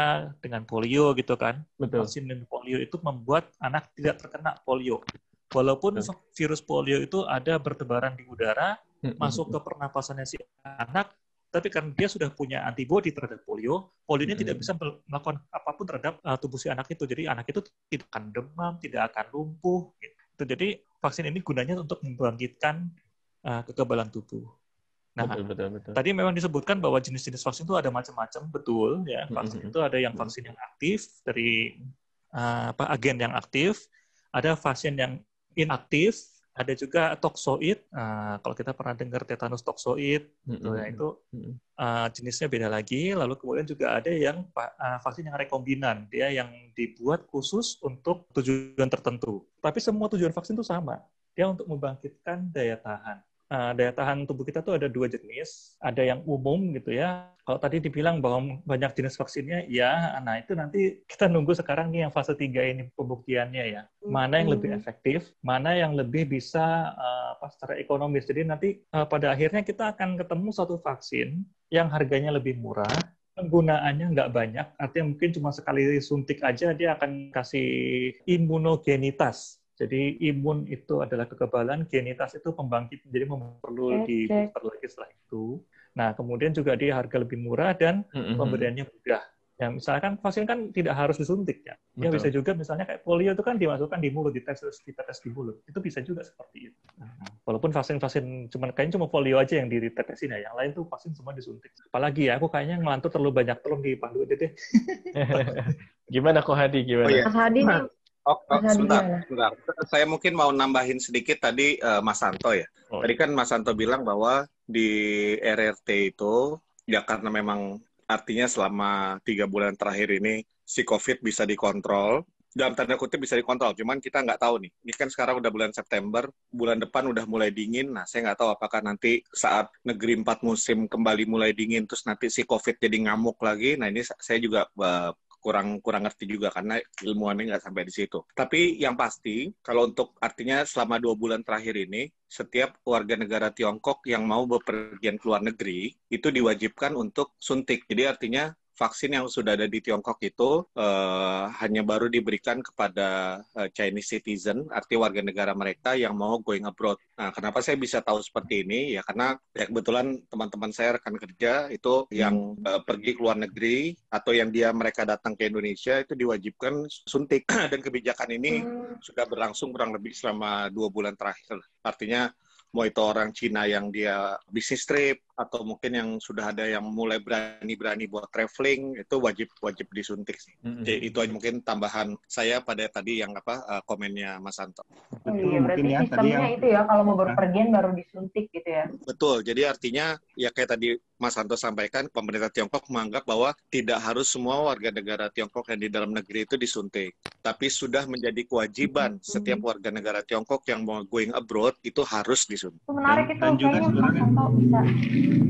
dengan polio gitu kan. Betul. Vaksin polio itu membuat anak tidak terkena polio. Walaupun Betul. virus polio itu ada bertebaran di udara, masuk ke pernapasannya si anak, tapi karena dia sudah punya antibodi terhadap polio, polio ini tidak bisa melakukan apa pun terhadap uh, tubuh si anak itu. Jadi anak itu tidak akan demam, tidak akan lumpuh. Gitu. Jadi vaksin ini gunanya untuk membangkitkan uh, kekebalan tubuh. Nah, betul, betul, betul. tadi memang disebutkan bahwa jenis-jenis vaksin itu ada macam-macam, betul ya. Vaksin mm-hmm. itu ada yang vaksin yang aktif dari uh, apa agen yang aktif, ada vaksin yang inaktif, ada juga toksoid. Uh, kalau kita pernah dengar tetanus toksoid, mm-hmm. gitu ya itu uh, jenisnya beda lagi. Lalu kemudian juga ada yang uh, vaksin yang rekombinan, dia yang dibuat khusus untuk tujuan tertentu. Tapi semua tujuan vaksin itu sama, dia untuk membangkitkan daya tahan uh, daya tahan tubuh kita tuh ada dua jenis. Ada yang umum gitu ya. Kalau tadi dibilang bahwa banyak jenis vaksinnya, ya. Nah itu nanti kita nunggu sekarang nih yang fase 3 ini pembuktiannya ya. Mana yang lebih efektif, mana yang lebih bisa uh, apa, secara ekonomis. Jadi nanti uh, pada akhirnya kita akan ketemu satu vaksin yang harganya lebih murah, penggunaannya nggak banyak, artinya mungkin cuma sekali suntik aja dia akan kasih imunogenitas jadi imun itu adalah kekebalan, genitas itu pembangkit, jadi perlu di booster lagi setelah itu. Nah, kemudian juga dia harga lebih murah dan mm-hmm. pemberiannya mudah. Ya, misalkan vaksin kan tidak harus disuntik ya. Ya bisa juga misalnya kayak polio itu kan dimasukkan di mulut, dites ditetes di mulut. Itu bisa juga seperti itu. Nah, walaupun vaksin-vaksin cuma kayaknya cuma polio aja yang ditetesin ya, yang lain tuh vaksin semua disuntik. Apalagi ya, aku kayaknya ngelantur terlalu banyak tolong dipandu aja deh. gimana kok Hadi gimana? Oh, iya. Hadi nih Oh, oh sebentar, sebentar. Saya mungkin mau nambahin sedikit tadi uh, Mas Santo ya. Oh. Tadi kan Mas Santo bilang bahwa di RRT itu ya karena memang artinya selama tiga bulan terakhir ini si COVID bisa dikontrol dalam tanda kutip bisa dikontrol. Cuman kita nggak tahu nih. Ini kan sekarang udah bulan September, bulan depan udah mulai dingin. Nah, saya nggak tahu apakah nanti saat negeri empat musim kembali mulai dingin, terus nanti si COVID jadi ngamuk lagi. Nah, ini saya juga uh, kurang kurang ngerti juga karena ilmuannya nggak sampai di situ. Tapi yang pasti kalau untuk artinya selama dua bulan terakhir ini setiap warga negara Tiongkok yang mau bepergian ke luar negeri itu diwajibkan untuk suntik. Jadi artinya vaksin yang sudah ada di Tiongkok itu uh, hanya baru diberikan kepada uh, Chinese citizen, arti warga negara mereka yang mau going abroad. Nah, kenapa saya bisa tahu seperti ini? Ya karena ya kebetulan teman-teman saya rekan kerja itu yang uh, pergi ke luar negeri atau yang dia mereka datang ke Indonesia itu diwajibkan suntik dan kebijakan ini hmm. sudah berlangsung kurang lebih selama dua bulan terakhir. Artinya mau itu orang Cina yang dia bisnis trip atau mungkin yang sudah ada yang mulai berani-berani buat traveling itu wajib wajib disuntik sih. Mm-hmm. Jadi itu aja mungkin tambahan saya pada tadi yang apa uh, komennya Mas Santo. Oh, iya, berarti ya, sistemnya yang, itu ya kalau mau berpergian baru disuntik gitu ya. Betul. Jadi artinya ya kayak tadi Mas Santo sampaikan pemerintah Tiongkok menganggap bahwa tidak harus semua warga negara Tiongkok yang di dalam negeri itu disuntik, tapi sudah menjadi kewajiban mm-hmm. setiap warga negara Tiongkok yang mau going abroad itu harus disuntik Itu menarik dan, itu. Dan juga sebenarnya bisa.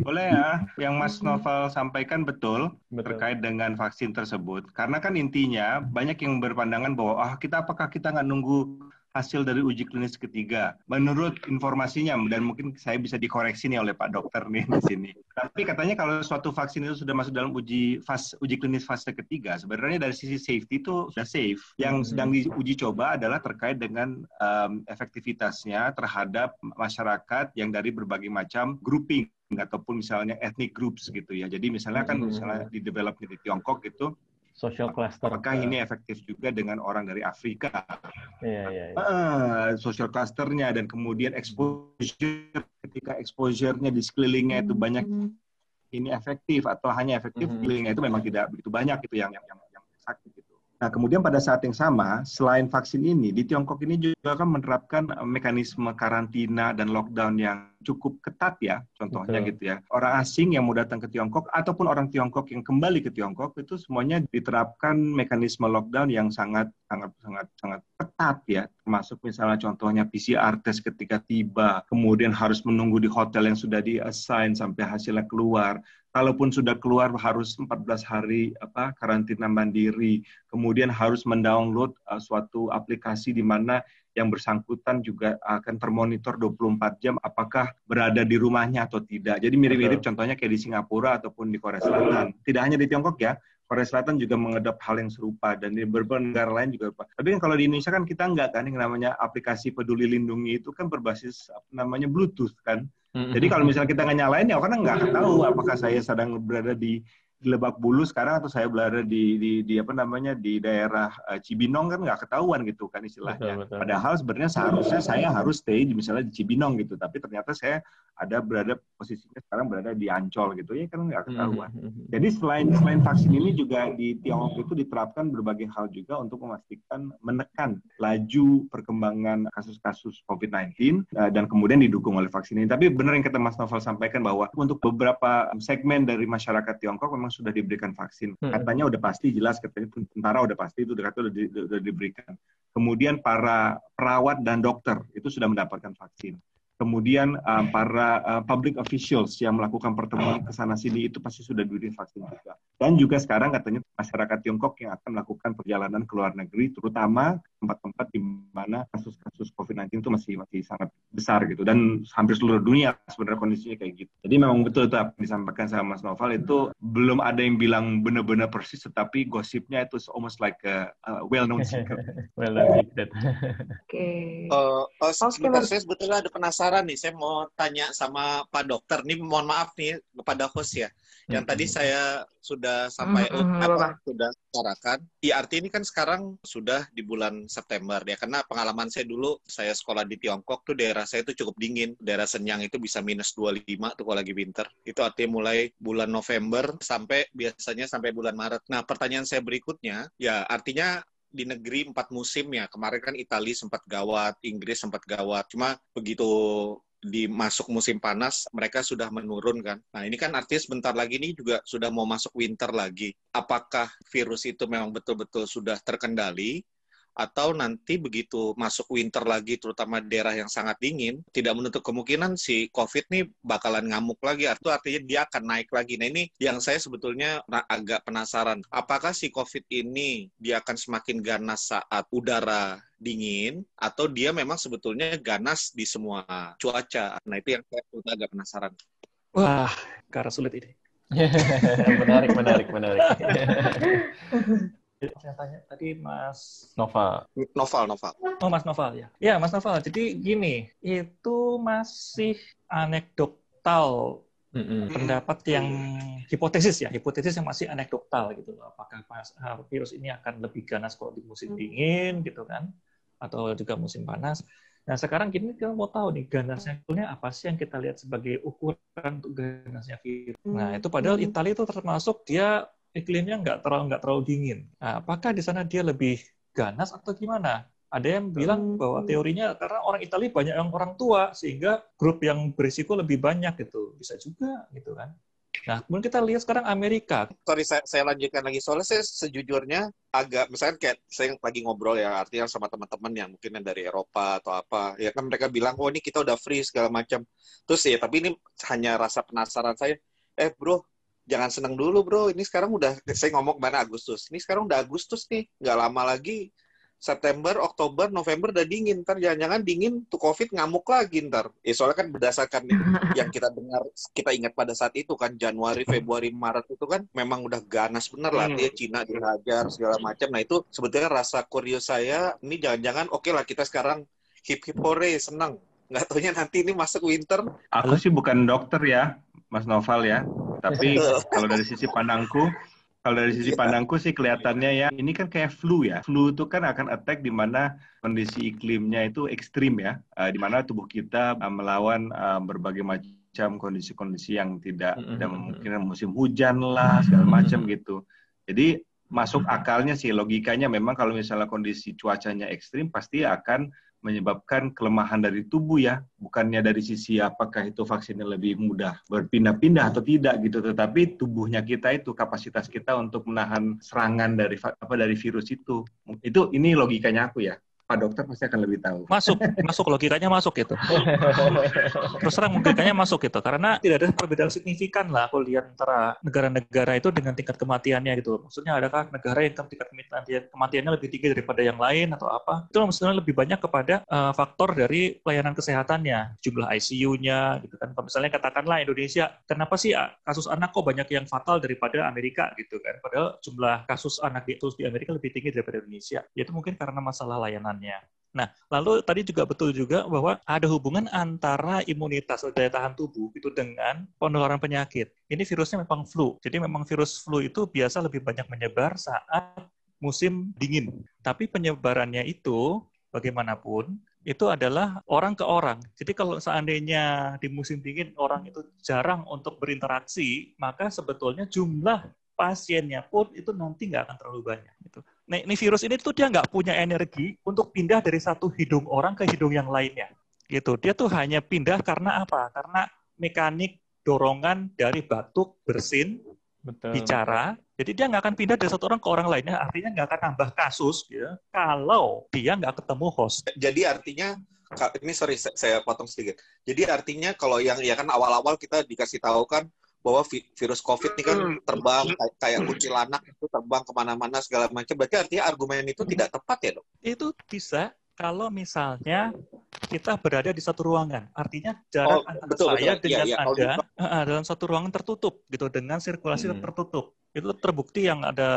Boleh ya, yang Mas Novel sampaikan betul, betul terkait dengan vaksin tersebut. Karena kan intinya banyak yang berpandangan bahwa ah kita apakah kita nggak nunggu hasil dari uji klinis ketiga. Menurut informasinya, dan mungkin saya bisa dikoreksi nih oleh Pak Dokter nih di sini. Tapi katanya kalau suatu vaksin itu sudah masuk dalam uji fase uji klinis fase ketiga, sebenarnya dari sisi safety itu sudah safe. Yang hmm. sedang diuji coba adalah terkait dengan um, efektivitasnya terhadap masyarakat yang dari berbagai macam grouping ataupun misalnya ethnic groups gitu ya. Jadi misalnya kan hmm. misalnya di develop di Tiongkok gitu social cluster. Apakah ini efektif juga dengan orang dari Afrika? Iya, iya, iya. Uh, social clusternya dan kemudian exposure ketika exposure-nya di sekelilingnya itu banyak mm-hmm. ini efektif atau hanya efektif mm -hmm. sekelilingnya itu memang tidak begitu banyak itu yang yang yang, yang sakit. Nah, kemudian pada saat yang sama, selain vaksin ini, di Tiongkok ini juga kan menerapkan mekanisme karantina dan lockdown yang cukup ketat ya, contohnya Betul. gitu ya. Orang asing yang mau datang ke Tiongkok ataupun orang Tiongkok yang kembali ke Tiongkok itu semuanya diterapkan mekanisme lockdown yang sangat sangat sangat sangat ketat ya. Termasuk misalnya contohnya PCR test ketika tiba, kemudian harus menunggu di hotel yang sudah di-assign sampai hasilnya keluar kalaupun sudah keluar harus 14 hari apa karantina mandiri, kemudian harus mendownload uh, suatu aplikasi di mana yang bersangkutan juga akan termonitor 24 jam apakah berada di rumahnya atau tidak. Jadi mirip-mirip contohnya kayak di Singapura ataupun di Korea Selatan. Tidak hanya di Tiongkok ya, Korea Selatan juga mengedap hal yang serupa dan di beberapa negara lain juga. Tapi kan kalau di Indonesia kan kita enggak kan yang namanya aplikasi Peduli Lindungi itu kan berbasis namanya Bluetooth kan. Jadi kalau misalnya kita nggak nyalain ya karena nggak tahu apakah saya sedang berada di di Lebak Bulus sekarang atau saya berada di, di, di apa namanya di daerah uh, Cibinong kan nggak ketahuan gitu kan istilahnya. Betul, betul. Padahal sebenarnya seharusnya saya harus stay di misalnya di Cibinong gitu, tapi ternyata saya ada berada posisinya sekarang berada di Ancol gitu ya kan nggak ketahuan. Mm -hmm. Jadi selain selain vaksin ini juga di Tiongkok itu diterapkan berbagai hal juga untuk memastikan menekan laju perkembangan kasus-kasus COVID-19 uh, dan kemudian didukung oleh vaksin ini. Tapi benar yang kata Mas Novel sampaikan bahwa untuk beberapa segmen dari masyarakat Tiongkok memang memang sudah diberikan vaksin. Hmm. Katanya udah pasti jelas, katanya tentara udah pasti itu udah, udah, di, udah diberikan. Kemudian para perawat dan dokter itu sudah mendapatkan vaksin kemudian uh, para uh, public officials yang melakukan pertemuan ke sana sini itu pasti sudah diberi vaksin juga. Dan juga sekarang katanya masyarakat Tiongkok yang akan melakukan perjalanan ke luar negeri, terutama tempat-tempat di mana kasus-kasus COVID-19 itu masih masih sangat besar gitu. Dan hampir seluruh dunia sebenarnya kondisinya kayak gitu. Jadi memang betul itu apa yang disampaikan sama Mas Noval itu belum ada yang bilang benar-benar persis, tetapi gosipnya itu almost like a, a well-known secret. well-known secret. Oke. Okay. Uh, oh, sebentar, saya sebetulnya ada penasaran penasaran nih, saya mau tanya sama Pak Dokter. Nih mohon maaf nih kepada host ya. Yang hmm. tadi saya sudah sampai hmm, apa, sudah bicarakan. IRT ini kan sekarang sudah di bulan September ya. Karena pengalaman saya dulu, saya sekolah di Tiongkok tuh daerah saya itu cukup dingin. Daerah Senyang itu bisa minus 25 tuh kalau lagi winter. Itu artinya mulai bulan November sampai biasanya sampai bulan Maret. Nah pertanyaan saya berikutnya, ya artinya di negeri empat musim ya. Kemarin kan Italia sempat gawat, Inggris sempat gawat. Cuma begitu di masuk musim panas mereka sudah menurun kan. Nah ini kan artinya sebentar lagi ini juga sudah mau masuk winter lagi. Apakah virus itu memang betul-betul sudah terkendali atau nanti begitu masuk winter lagi terutama daerah yang sangat dingin tidak menutup kemungkinan si covid nih bakalan ngamuk lagi itu artinya dia akan naik lagi. Nah ini yang saya sebetulnya agak penasaran. Apakah si covid ini dia akan semakin ganas saat udara dingin atau dia memang sebetulnya ganas di semua cuaca? Nah itu yang saya agak penasaran. Wah karena sulit ini. Menarik menarik menarik saya tanya tadi Mas Noval. Noval, Noval. Oh, Mas Noval ya. Ya, Mas Noval. Jadi gini, itu masih anekdotal Mm-hmm. pendapat yang hipotesis ya, hipotesis yang masih anekdotal gitu loh. Apakah ah, virus ini akan lebih ganas kalau di musim dingin gitu kan, atau juga musim panas? Nah sekarang gini kita mau tahu nih ganasnya apa sih yang kita lihat sebagai ukuran untuk ganasnya virus. Nah itu padahal Italia itu termasuk dia iklimnya nggak terlalu nggak terlalu dingin. Nah, apakah di sana dia lebih ganas atau gimana? Ada yang bilang bahwa teorinya karena orang Italia banyak yang orang tua sehingga grup yang berisiko lebih banyak gitu. Bisa juga gitu kan. Nah, kemudian kita lihat sekarang Amerika. Sorry, saya, saya lanjutkan lagi. Soalnya saya sejujurnya agak, misalnya kayak saya lagi ngobrol ya, artinya sama teman-teman yang mungkin yang dari Eropa atau apa. Ya kan mereka bilang, oh ini kita udah free segala macam. Terus ya, tapi ini hanya rasa penasaran saya. Eh bro, jangan seneng dulu bro. Ini sekarang udah saya ngomong mana Agustus. Ini sekarang udah Agustus nih, nggak lama lagi September, Oktober, November udah dingin. Ntar jangan-jangan dingin tuh COVID ngamuk lagi ntar. Ya soalnya kan berdasarkan yang kita dengar, kita ingat pada saat itu kan Januari, Februari, Maret itu kan memang udah ganas bener lah. Dia hmm. Cina dihajar segala macam. Nah itu sebetulnya rasa kurios saya. Ini jangan-jangan oke okay lah kita sekarang hip hip hore senang. Nggak taunya nanti ini masuk winter. Aku sih bukan dokter ya, Mas Noval ya. Tapi kalau dari sisi pandangku, kalau dari sisi iya. pandangku sih kelihatannya ya, ini kan kayak flu ya. Flu itu kan akan attack di mana kondisi iklimnya itu ekstrim ya, uh, di mana tubuh kita uh, melawan uh, berbagai macam kondisi-kondisi yang tidak, mm -hmm. mungkin musim hujan lah segala macam gitu. Jadi masuk akalnya sih logikanya memang kalau misalnya kondisi cuacanya ekstrim pasti akan menyebabkan kelemahan dari tubuh ya, bukannya dari sisi apakah itu vaksinnya lebih mudah berpindah-pindah atau tidak gitu, tetapi tubuhnya kita itu kapasitas kita untuk menahan serangan dari apa dari virus itu. Itu ini logikanya aku ya. Pak dokter pasti akan lebih tahu. Masuk, masuk logikanya masuk gitu. Terus terang logikanya masuk gitu, karena tidak ada perbedaan signifikan lah aku lihat antara negara-negara itu dengan tingkat kematiannya gitu. Maksudnya adakah negara yang tingkat kematiannya lebih tinggi daripada yang lain atau apa? Itu maksudnya lebih banyak kepada uh, faktor dari pelayanan kesehatannya, jumlah ICU-nya gitu kan. Kalau misalnya katakanlah Indonesia, kenapa sih kasus anak kok banyak yang fatal daripada Amerika gitu kan? Padahal jumlah kasus anak di, di Amerika lebih tinggi daripada Indonesia. Ya itu mungkin karena masalah layanan Nah, lalu tadi juga betul juga bahwa ada hubungan antara imunitas atau daya tahan tubuh itu dengan penularan penyakit. Ini virusnya memang flu. Jadi memang virus flu itu biasa lebih banyak menyebar saat musim dingin. Tapi penyebarannya itu bagaimanapun itu adalah orang ke orang. Jadi kalau seandainya di musim dingin orang itu jarang untuk berinteraksi, maka sebetulnya jumlah pasiennya pun itu nanti nggak akan terlalu banyak. Gitu. Nah, ini virus ini tuh dia nggak punya energi untuk pindah dari satu hidung orang ke hidung yang lainnya. Gitu. Dia tuh hanya pindah karena apa? Karena mekanik dorongan dari batuk, bersin, Betul. bicara. Jadi dia nggak akan pindah dari satu orang ke orang lainnya. Artinya nggak akan nambah kasus, ya, kalau dia nggak ketemu host. Jadi artinya ini sorry saya potong sedikit. Jadi artinya kalau yang ya kan awal-awal kita dikasih tahu kan bahwa virus COVID ini kan hmm. terbang kayak, kayak anak itu terbang ke mana-mana segala macam. Berarti artinya argumen itu hmm. tidak tepat ya dok? Itu bisa kalau misalnya kita berada di satu ruangan. Artinya jarak oh, antara betul, saya betul. dengan ya, ya. Anda uh, dalam satu ruangan tertutup gitu dengan sirkulasi hmm. tertutup. Itu terbukti yang ada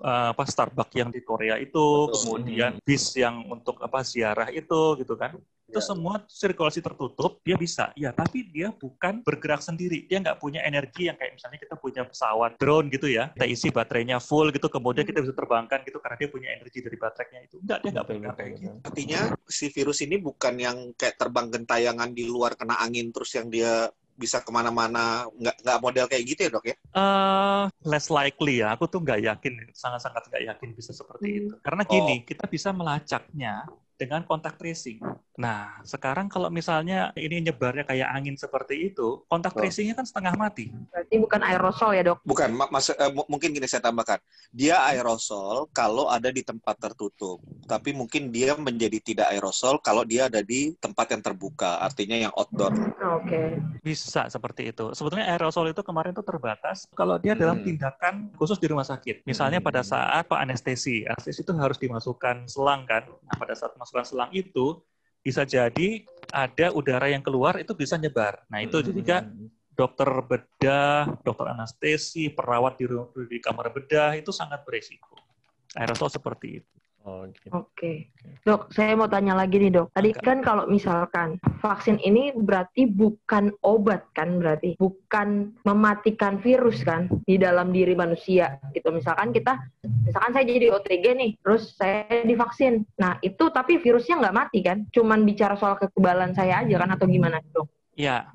uh, apa Starbucks yang di Korea itu, betul. kemudian bis yang untuk apa ziarah itu gitu kan itu ya. semua sirkulasi tertutup, dia bisa. Ya, tapi dia bukan bergerak sendiri. Dia nggak punya energi yang kayak misalnya kita punya pesawat drone gitu ya. Kita isi baterainya full gitu, kemudian kita bisa terbangkan gitu karena dia punya energi dari baterainya itu. Enggak, dia nggak punya kayak gitu. Artinya si virus ini bukan yang kayak terbang gentayangan di luar kena angin terus yang dia bisa ke mana-mana nggak nggak model kayak gitu ya dok ya? Uh, less likely ya. Aku tuh nggak yakin, sangat-sangat nggak yakin bisa seperti hmm. itu. Karena gini, oh. kita bisa melacaknya dengan kontak tracing. Nah, sekarang kalau misalnya ini nyebarnya kayak angin seperti itu, kontak tracingnya kan setengah mati. Berarti bukan aerosol ya dok? Bukan, mas, uh, mungkin gini saya tambahkan. Dia aerosol kalau ada di tempat tertutup, tapi mungkin dia menjadi tidak aerosol kalau dia ada di tempat yang terbuka, artinya yang outdoor. Oke. Okay. Bisa seperti itu. Sebetulnya aerosol itu kemarin itu terbatas kalau dia hmm. dalam tindakan khusus di rumah sakit. Misalnya hmm. pada saat pak anestesi, anestesi itu harus dimasukkan selang kan. Nah, pada saat masukkan selang itu bisa jadi ada udara yang keluar itu bisa nyebar. Nah itu hmm. jika dokter bedah, dokter anestesi, perawat di, di kamar bedah itu sangat beresiko. Aerosol seperti itu. Oh, gitu. Oke, dok, saya mau tanya lagi nih dok. Tadi okay. kan kalau misalkan vaksin ini berarti bukan obat kan, berarti bukan mematikan virus kan di dalam diri manusia gitu. Misalkan kita, misalkan saya jadi OTG nih, terus saya divaksin. Nah itu tapi virusnya nggak mati kan? Cuman bicara soal kekebalan saya aja kan atau gimana dok? Ya,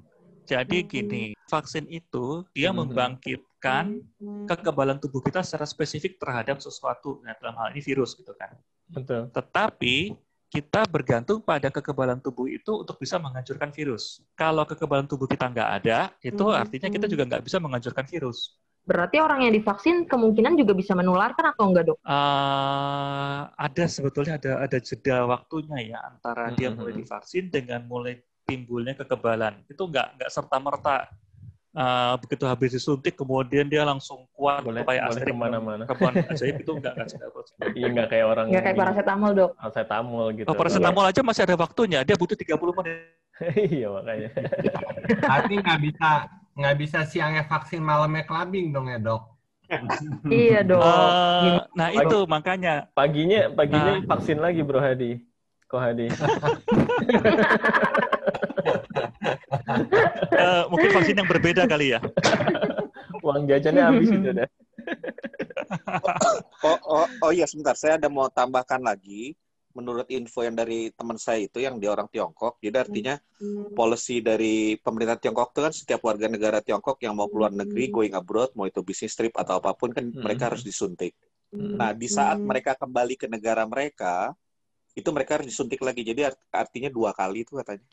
jadi gini, vaksin itu dia hmm. membangkit meningkatkan kekebalan tubuh kita secara spesifik terhadap sesuatu, nah, dalam hal ini virus gitu kan. Betul. Tetapi kita bergantung pada kekebalan tubuh itu untuk bisa menghancurkan virus. Kalau kekebalan tubuh kita nggak ada, itu hmm. artinya kita juga nggak bisa menghancurkan virus. Berarti orang yang divaksin kemungkinan juga bisa menularkan atau enggak dok? Uh, ada sebetulnya ada ada jeda waktunya ya antara dia mulai hmm. divaksin dengan mulai timbulnya kekebalan. Itu nggak nggak serta merta uh, begitu habis disuntik kemudian dia langsung kuat boleh, kayak boleh ke mana-mana. Kapan ajaib itu enggak enggak iya enggak kayak orang enggak kayak paracetamol dok. paracetamol gitu. Oh, paracetamol aja masih ada waktunya dia butuh 30 menit. Iya makanya. Berarti nggak bisa nggak bisa siangnya vaksin malamnya clubbing dong ya dok? Iya dok. Uh, nah itu makanya. Paginya paginya nah. vaksin lagi bro Hadi. Kok Hadi uh, mungkin vaksin yang berbeda kali ya. Uang jajannya habis itu deh. oh, oh, oh iya sebentar, saya ada mau tambahkan lagi. Menurut info yang dari teman saya itu yang di orang Tiongkok, jadi artinya policy dari pemerintah Tiongkok itu kan setiap warga negara Tiongkok yang mau keluar negeri, going abroad, mau itu bisnis trip atau apa pun kan hmm. mereka harus disuntik. Hmm. Nah di saat mereka kembali ke negara mereka, itu mereka harus disuntik lagi. Jadi artinya dua kali itu katanya.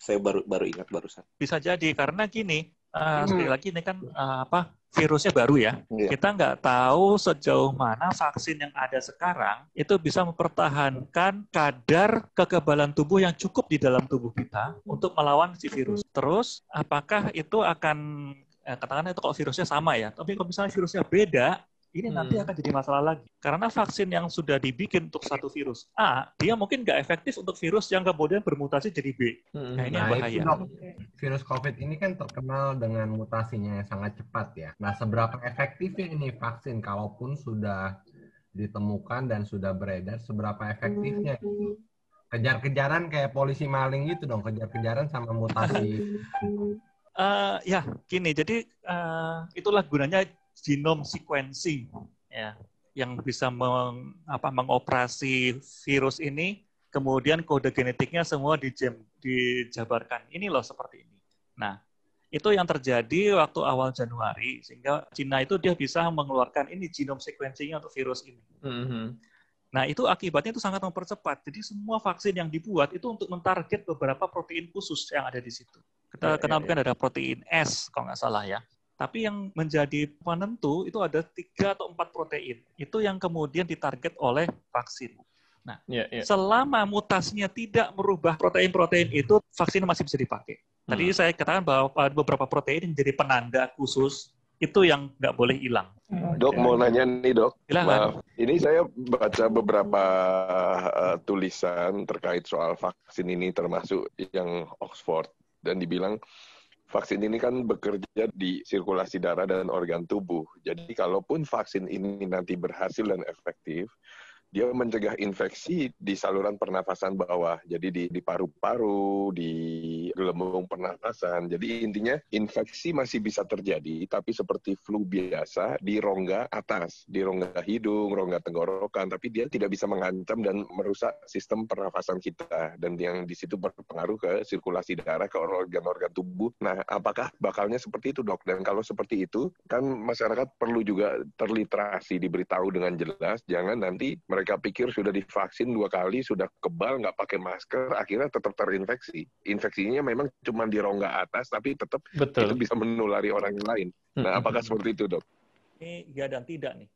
Saya baru baru ingat barusan. Bisa jadi karena gini, uh, sekali lagi ini kan uh, apa virusnya baru ya. Yeah. Kita nggak tahu sejauh mana vaksin yang ada sekarang itu bisa mempertahankan kadar kekebalan tubuh yang cukup di dalam tubuh kita untuk melawan si virus. Terus apakah itu akan eh, katakanlah itu kalau virusnya sama ya, tapi kalau misalnya virusnya beda, ini hmm. nanti akan jadi masalah lagi. Karena vaksin yang sudah dibikin untuk satu virus A, dia mungkin nggak efektif untuk virus yang kemudian bermutasi jadi B. Hmm. Nah, ini nah, bahaya. Itu, virus COVID ini kan terkenal dengan mutasinya yang sangat cepat ya. Nah, seberapa efektifnya ini vaksin kalaupun sudah ditemukan dan sudah beredar, seberapa efektifnya? Kejar-kejaran kayak polisi maling gitu dong, kejar-kejaran sama mutasi. Uh, ya, gini. Jadi uh, itulah gunanya genome sequencing ya yang bisa meng, apa, mengoperasi virus ini kemudian kode genetiknya semua dijem, dijabarkan ini loh seperti ini nah itu yang terjadi waktu awal Januari sehingga Cina itu dia bisa mengeluarkan ini genome sequencing untuk virus ini mm -hmm. Nah, itu akibatnya itu sangat mempercepat. Jadi semua vaksin yang dibuat itu untuk mentarget beberapa protein khusus yang ada di situ. Kita ya, kenal ya, ya. ada protein S, kalau nggak salah ya. Tapi yang menjadi penentu itu ada tiga atau empat protein. Itu yang kemudian ditarget oleh vaksin. Nah, yeah, yeah. selama mutasinya tidak merubah protein-protein itu, vaksin masih bisa dipakai. Tadi hmm. saya katakan bahwa beberapa protein yang jadi penanda khusus itu yang nggak boleh hilang. Dok mau nanya nih dok, Maaf, ini saya baca beberapa uh, tulisan terkait soal vaksin ini termasuk yang Oxford dan dibilang vaksin ini kan bekerja di sirkulasi darah dan organ tubuh. Jadi kalaupun vaksin ini nanti berhasil dan efektif, dia mencegah infeksi di saluran pernafasan bawah. Jadi di, paru-paru, di gelembung pernafasan. Jadi intinya infeksi masih bisa terjadi, tapi seperti flu biasa di rongga atas, di rongga hidung, rongga tenggorokan, tapi dia tidak bisa mengancam dan merusak sistem pernafasan kita. Dan yang di situ berpengaruh ke sirkulasi darah, ke organ-organ tubuh. Nah, apakah bakalnya seperti itu dok? Dan kalau seperti itu, kan masyarakat perlu juga terliterasi, diberitahu dengan jelas, jangan nanti mereka mereka pikir sudah divaksin dua kali, sudah kebal, nggak pakai masker, akhirnya tetap terinfeksi. Infeksinya memang cuma di rongga atas, tapi tetap Betul. itu bisa menulari orang lain. Nah, apakah seperti itu, dok? Ini ya dan tidak nih.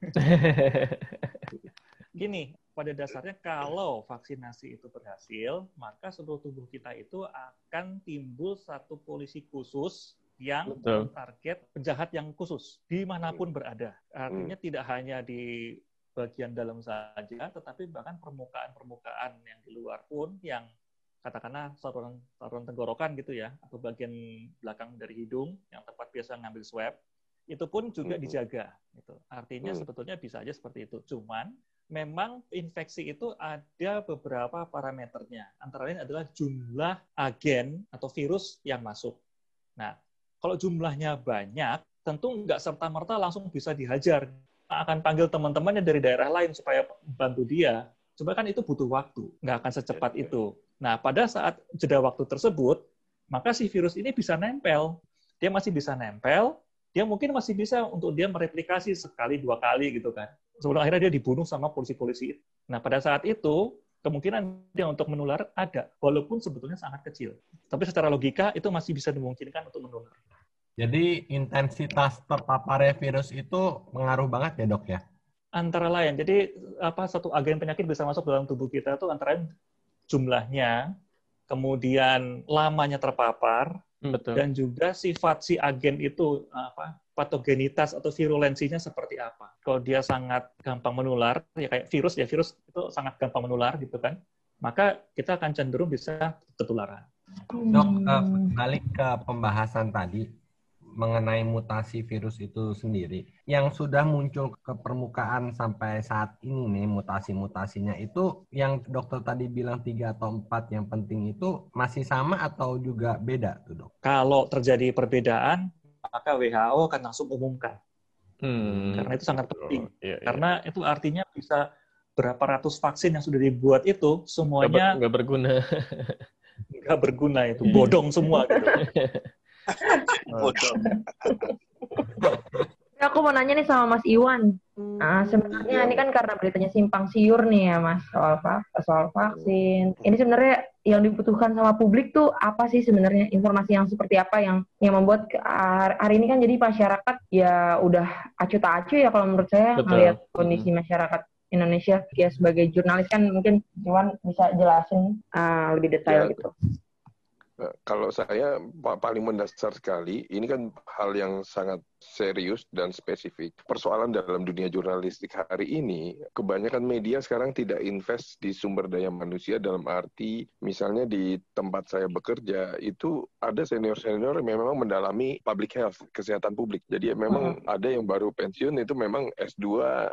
Gini, pada dasarnya kalau vaksinasi itu berhasil, maka seluruh tubuh kita itu akan timbul satu polisi khusus yang Betul. target penjahat yang khusus di mana pun berada. Artinya hmm. tidak hanya di bagian dalam saja, tetapi bahkan permukaan-permukaan yang di luar pun yang katakanlah saluran saluran tenggorokan gitu ya, atau bagian belakang dari hidung yang tempat biasa ngambil swab, itu pun juga dijaga. Gitu. Artinya mm. sebetulnya bisa aja seperti itu. Cuman memang infeksi itu ada beberapa parameternya. Antara lain adalah jumlah agen atau virus yang masuk. Nah, kalau jumlahnya banyak, tentu nggak serta-merta langsung bisa dihajar akan panggil teman-temannya dari daerah lain supaya bantu dia. Cuma kan itu butuh waktu, nggak akan secepat iya. itu. Nah, pada saat jeda waktu tersebut, maka si virus ini bisa nempel. Dia masih bisa nempel, dia mungkin masih bisa untuk dia mereplikasi sekali, dua kali gitu kan. Sebelum akhirnya dia dibunuh sama polisi-polisi. Nah, pada saat itu, kemungkinan dia untuk menular ada, walaupun sebetulnya sangat kecil. Tapi secara logika, itu masih bisa dimungkinkan untuk menular. Jadi intensitas terpaparnya virus itu mengaruh banget ya dok ya? Antara lain, jadi apa satu agen penyakit bisa masuk dalam tubuh kita itu antara lain jumlahnya, kemudian lamanya terpapar, hmm, Betul. dan juga sifat si agen itu apa patogenitas atau virulensinya seperti apa. Kalau dia sangat gampang menular, ya kayak virus ya virus itu sangat gampang menular gitu kan, maka kita akan cenderung bisa ketularan. Dok, uh, balik ke pembahasan tadi, mengenai mutasi virus itu sendiri yang sudah muncul ke permukaan sampai saat ini nih mutasi-mutasinya itu yang dokter tadi bilang tiga atau empat yang penting itu masih sama atau juga beda tuh dok? Kalau terjadi perbedaan maka WHO akan langsung umumkan hmm. karena itu sangat penting oh, iya, iya. karena itu artinya bisa berapa ratus vaksin yang sudah dibuat itu semuanya nggak berguna nggak berguna itu bodong semua gitu. Aku mau nanya nih sama Mas Iwan. Nah, sebenarnya ini kan karena beritanya simpang siur nih ya Mas soal soal vaksin. Ini sebenarnya yang dibutuhkan sama publik tuh apa sih sebenarnya informasi yang seperti apa yang yang membuat hari ini kan jadi masyarakat ya udah acuh tak acuh ya kalau menurut saya melihat kondisi masyarakat Indonesia ya sebagai jurnalis kan mungkin Iwan bisa jelasin uh, lebih detail ya. gitu. Eh, kalau saya paling mendasar sekali, ini kan hal yang sangat serius dan spesifik. Persoalan dalam dunia jurnalistik hari ini, kebanyakan media sekarang tidak invest di sumber daya manusia dalam arti misalnya di tempat saya bekerja itu ada senior-senior yang memang mendalami public health, kesehatan publik. Jadi memang hmm. ada yang baru pensiun itu memang S2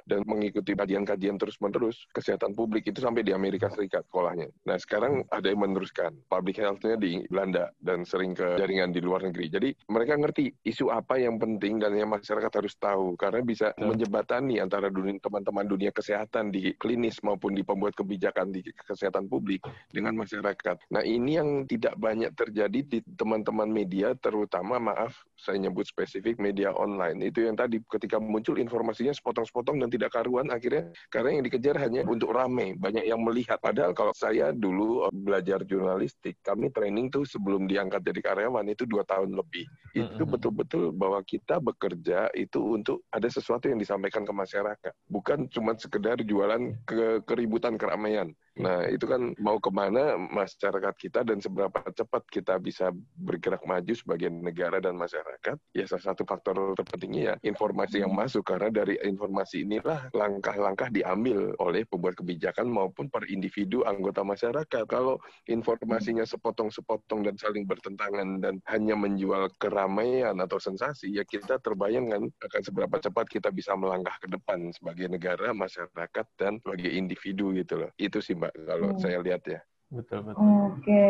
dan mengikuti kajian-kajian terus-menerus kesehatan publik itu sampai di Amerika Serikat sekolahnya. Nah sekarang ada yang meneruskan public health-nya di Belanda dan sering ke jaringan di luar negeri. Jadi mereka ngerti isu apa yang penting dan yang masyarakat harus tahu karena bisa hmm. menjembatani antara dunia teman-teman dunia kesehatan di klinis maupun di pembuat kebijakan di kesehatan publik dengan masyarakat. Nah, ini yang tidak banyak terjadi di teman-teman media terutama maaf saya nyebut spesifik media online. Itu yang tadi ketika muncul informasinya sepotong-sepotong dan tidak karuan akhirnya karena yang dikejar hanya untuk rame, banyak yang melihat. Padahal kalau saya dulu belajar jurnalistik, kami training tuh sebelum diangkat jadi karyawan itu dua tahun lebih. Itu betul-betul bahwa kita bekerja itu untuk ada sesuatu yang disampaikan ke masyarakat, bukan cuma sekedar jualan ke keributan keramaian. Nah, itu kan mau ke mana masyarakat kita dan seberapa cepat kita bisa bergerak maju sebagai negara dan masyarakat, ya salah satu faktor terpentingnya ya informasi yang masuk, karena dari informasi inilah langkah-langkah diambil oleh pembuat kebijakan maupun per individu anggota masyarakat. Kalau informasinya sepotong-sepotong dan saling bertentangan dan hanya menjual keramaian atau sensasi, ya kita terbayangkan akan seberapa cepat kita bisa melangkah ke depan sebagai negara, masyarakat, dan sebagai individu gitu loh. Itu sih Mbak kalau hmm. saya lihat ya. Betul betul. Oke,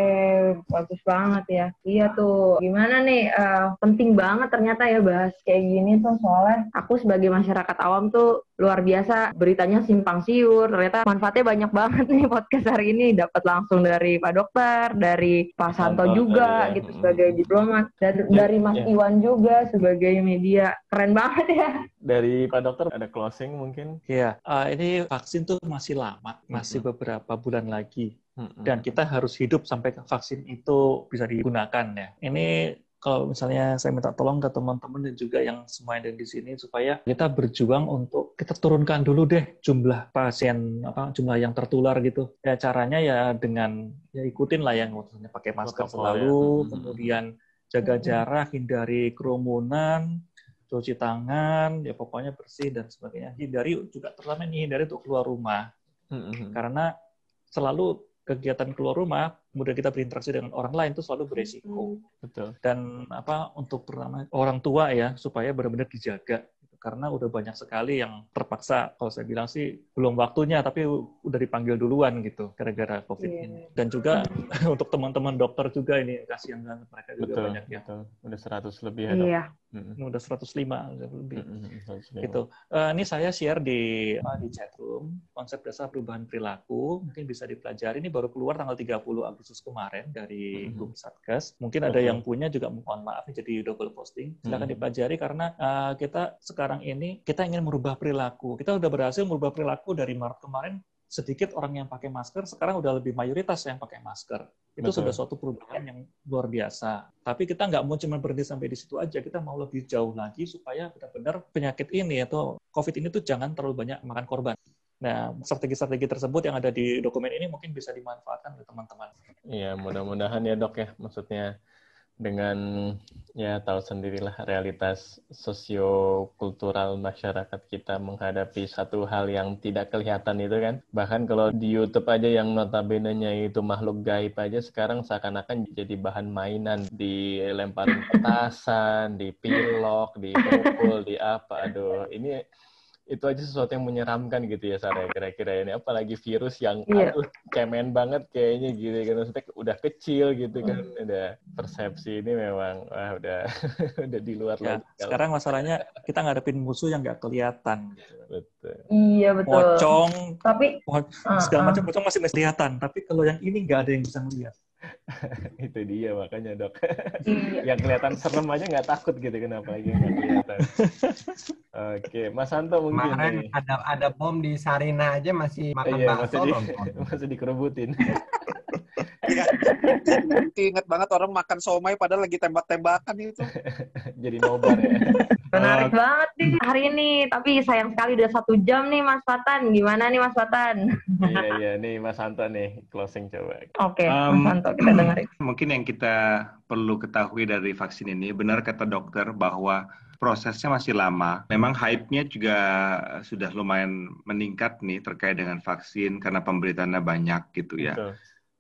bagus banget ya. Iya tuh. Gimana nih? Uh, penting banget ternyata ya bahas kayak gini tuh soalnya aku sebagai masyarakat awam tuh luar biasa beritanya simpang siur. Ternyata manfaatnya banyak banget nih podcast hari ini. Dapat langsung dari Pak Dokter, dari Pak Santo juga ya. gitu sebagai diplomat, dan ya, dari Mas ya. Iwan juga sebagai media. Keren banget ya. Dari Pak Dokter ada closing mungkin? Iya. Uh, ini vaksin tuh masih lama, masih beberapa bulan lagi dan kita harus hidup sampai vaksin itu bisa digunakan ya. Ini kalau misalnya saya minta tolong ke teman-teman dan juga yang semua yang ada di sini supaya kita berjuang untuk kita turunkan dulu deh jumlah pasien apa jumlah yang tertular gitu. Ya caranya ya dengan ya ikutin lah yang maksudnya pakai masker selalu, ya. kemudian jaga jarak, hindari kerumunan, cuci tangan, ya pokoknya bersih dan sebagainya. Hindari juga terutama ini hindari untuk keluar rumah. Karena selalu kegiatan keluar rumah, kemudian kita berinteraksi dengan orang lain itu selalu beresiko. Betul. Dan apa untuk pertama orang tua ya supaya benar-benar dijaga karena udah banyak sekali yang terpaksa kalau saya bilang sih belum waktunya tapi udah dipanggil duluan gitu gara-gara covid yeah. ini dan juga untuk teman-teman dokter juga ini kasihan banget mereka juga betul, banyak ya betul. udah 100 lebih ya iya. Mm-hmm. udah 105 lebih mm-hmm. gitu uh, ini saya share di uh, di chat room konsep dasar perubahan perilaku mungkin bisa dipelajari ini baru keluar tanggal 30 Agustus kemarin dari mm-hmm. Satgas mungkin ada yang punya juga mohon maaf jadi double posting silakan mm-hmm. dipelajari karena uh, kita sekarang ini kita ingin merubah perilaku. Kita udah berhasil merubah perilaku dari Maret kemarin sedikit orang yang pakai masker, sekarang udah lebih mayoritas yang pakai masker. Itu Betul. sudah suatu perubahan yang luar biasa. Tapi kita nggak mau cuma berhenti sampai di situ aja, kita mau lebih jauh lagi supaya benar-benar penyakit ini atau COVID ini tuh jangan terlalu banyak makan korban. Nah, strategi-strategi tersebut yang ada di dokumen ini mungkin bisa dimanfaatkan oleh teman-teman. Iya, mudah-mudahan ya dok ya, maksudnya dengan ya tahu sendirilah realitas sosiokultural masyarakat kita menghadapi satu hal yang tidak kelihatan itu kan. Bahkan kalau di YouTube aja yang notabene-nya itu makhluk gaib aja sekarang seakan-akan jadi bahan mainan. Dilemparin petasan, dipilok, dipukul, di apa aduh ini itu aja sesuatu yang menyeramkan gitu ya Sarah kira-kira ini apalagi virus yang yeah. aduh cemen banget kayaknya gitu kan maksudnya udah kecil gitu kan mm. udah persepsi ini memang wah udah udah di luar ya, lagi. Sekarang masalahnya kita ngadepin musuh yang nggak kelihatan. Gitu. Betul. Iya betul. Pocong, tapi segala uh, macam pocong masih kelihatan, tapi kalau yang ini nggak ada yang bisa melihat. itu dia makanya dok. Iya. yang kelihatan serem aja nggak takut gitu kenapa lagi nggak kelihatan. Oke, Mas Santo mungkin. Kemarin nih. ada ada bom di Sarina aja masih makan iya, bakso masih, di, masih dikerebutin. Ingat banget orang makan somai padahal lagi tembak-tembakan itu. Jadi nobar ya. Menarik uh, banget nih hari ini. Tapi sayang sekali udah satu jam nih Mas Fatan. Gimana nih Mas Fatan? iya, iya. Nih Mas Santo nih closing coba. Oke, okay, um, Mas Santo kita dengerin. Mungkin yang kita perlu ketahui dari vaksin ini, benar kata dokter bahwa prosesnya masih lama. Memang hype-nya juga sudah lumayan meningkat nih terkait dengan vaksin karena pemberitaannya banyak gitu ya. Betul.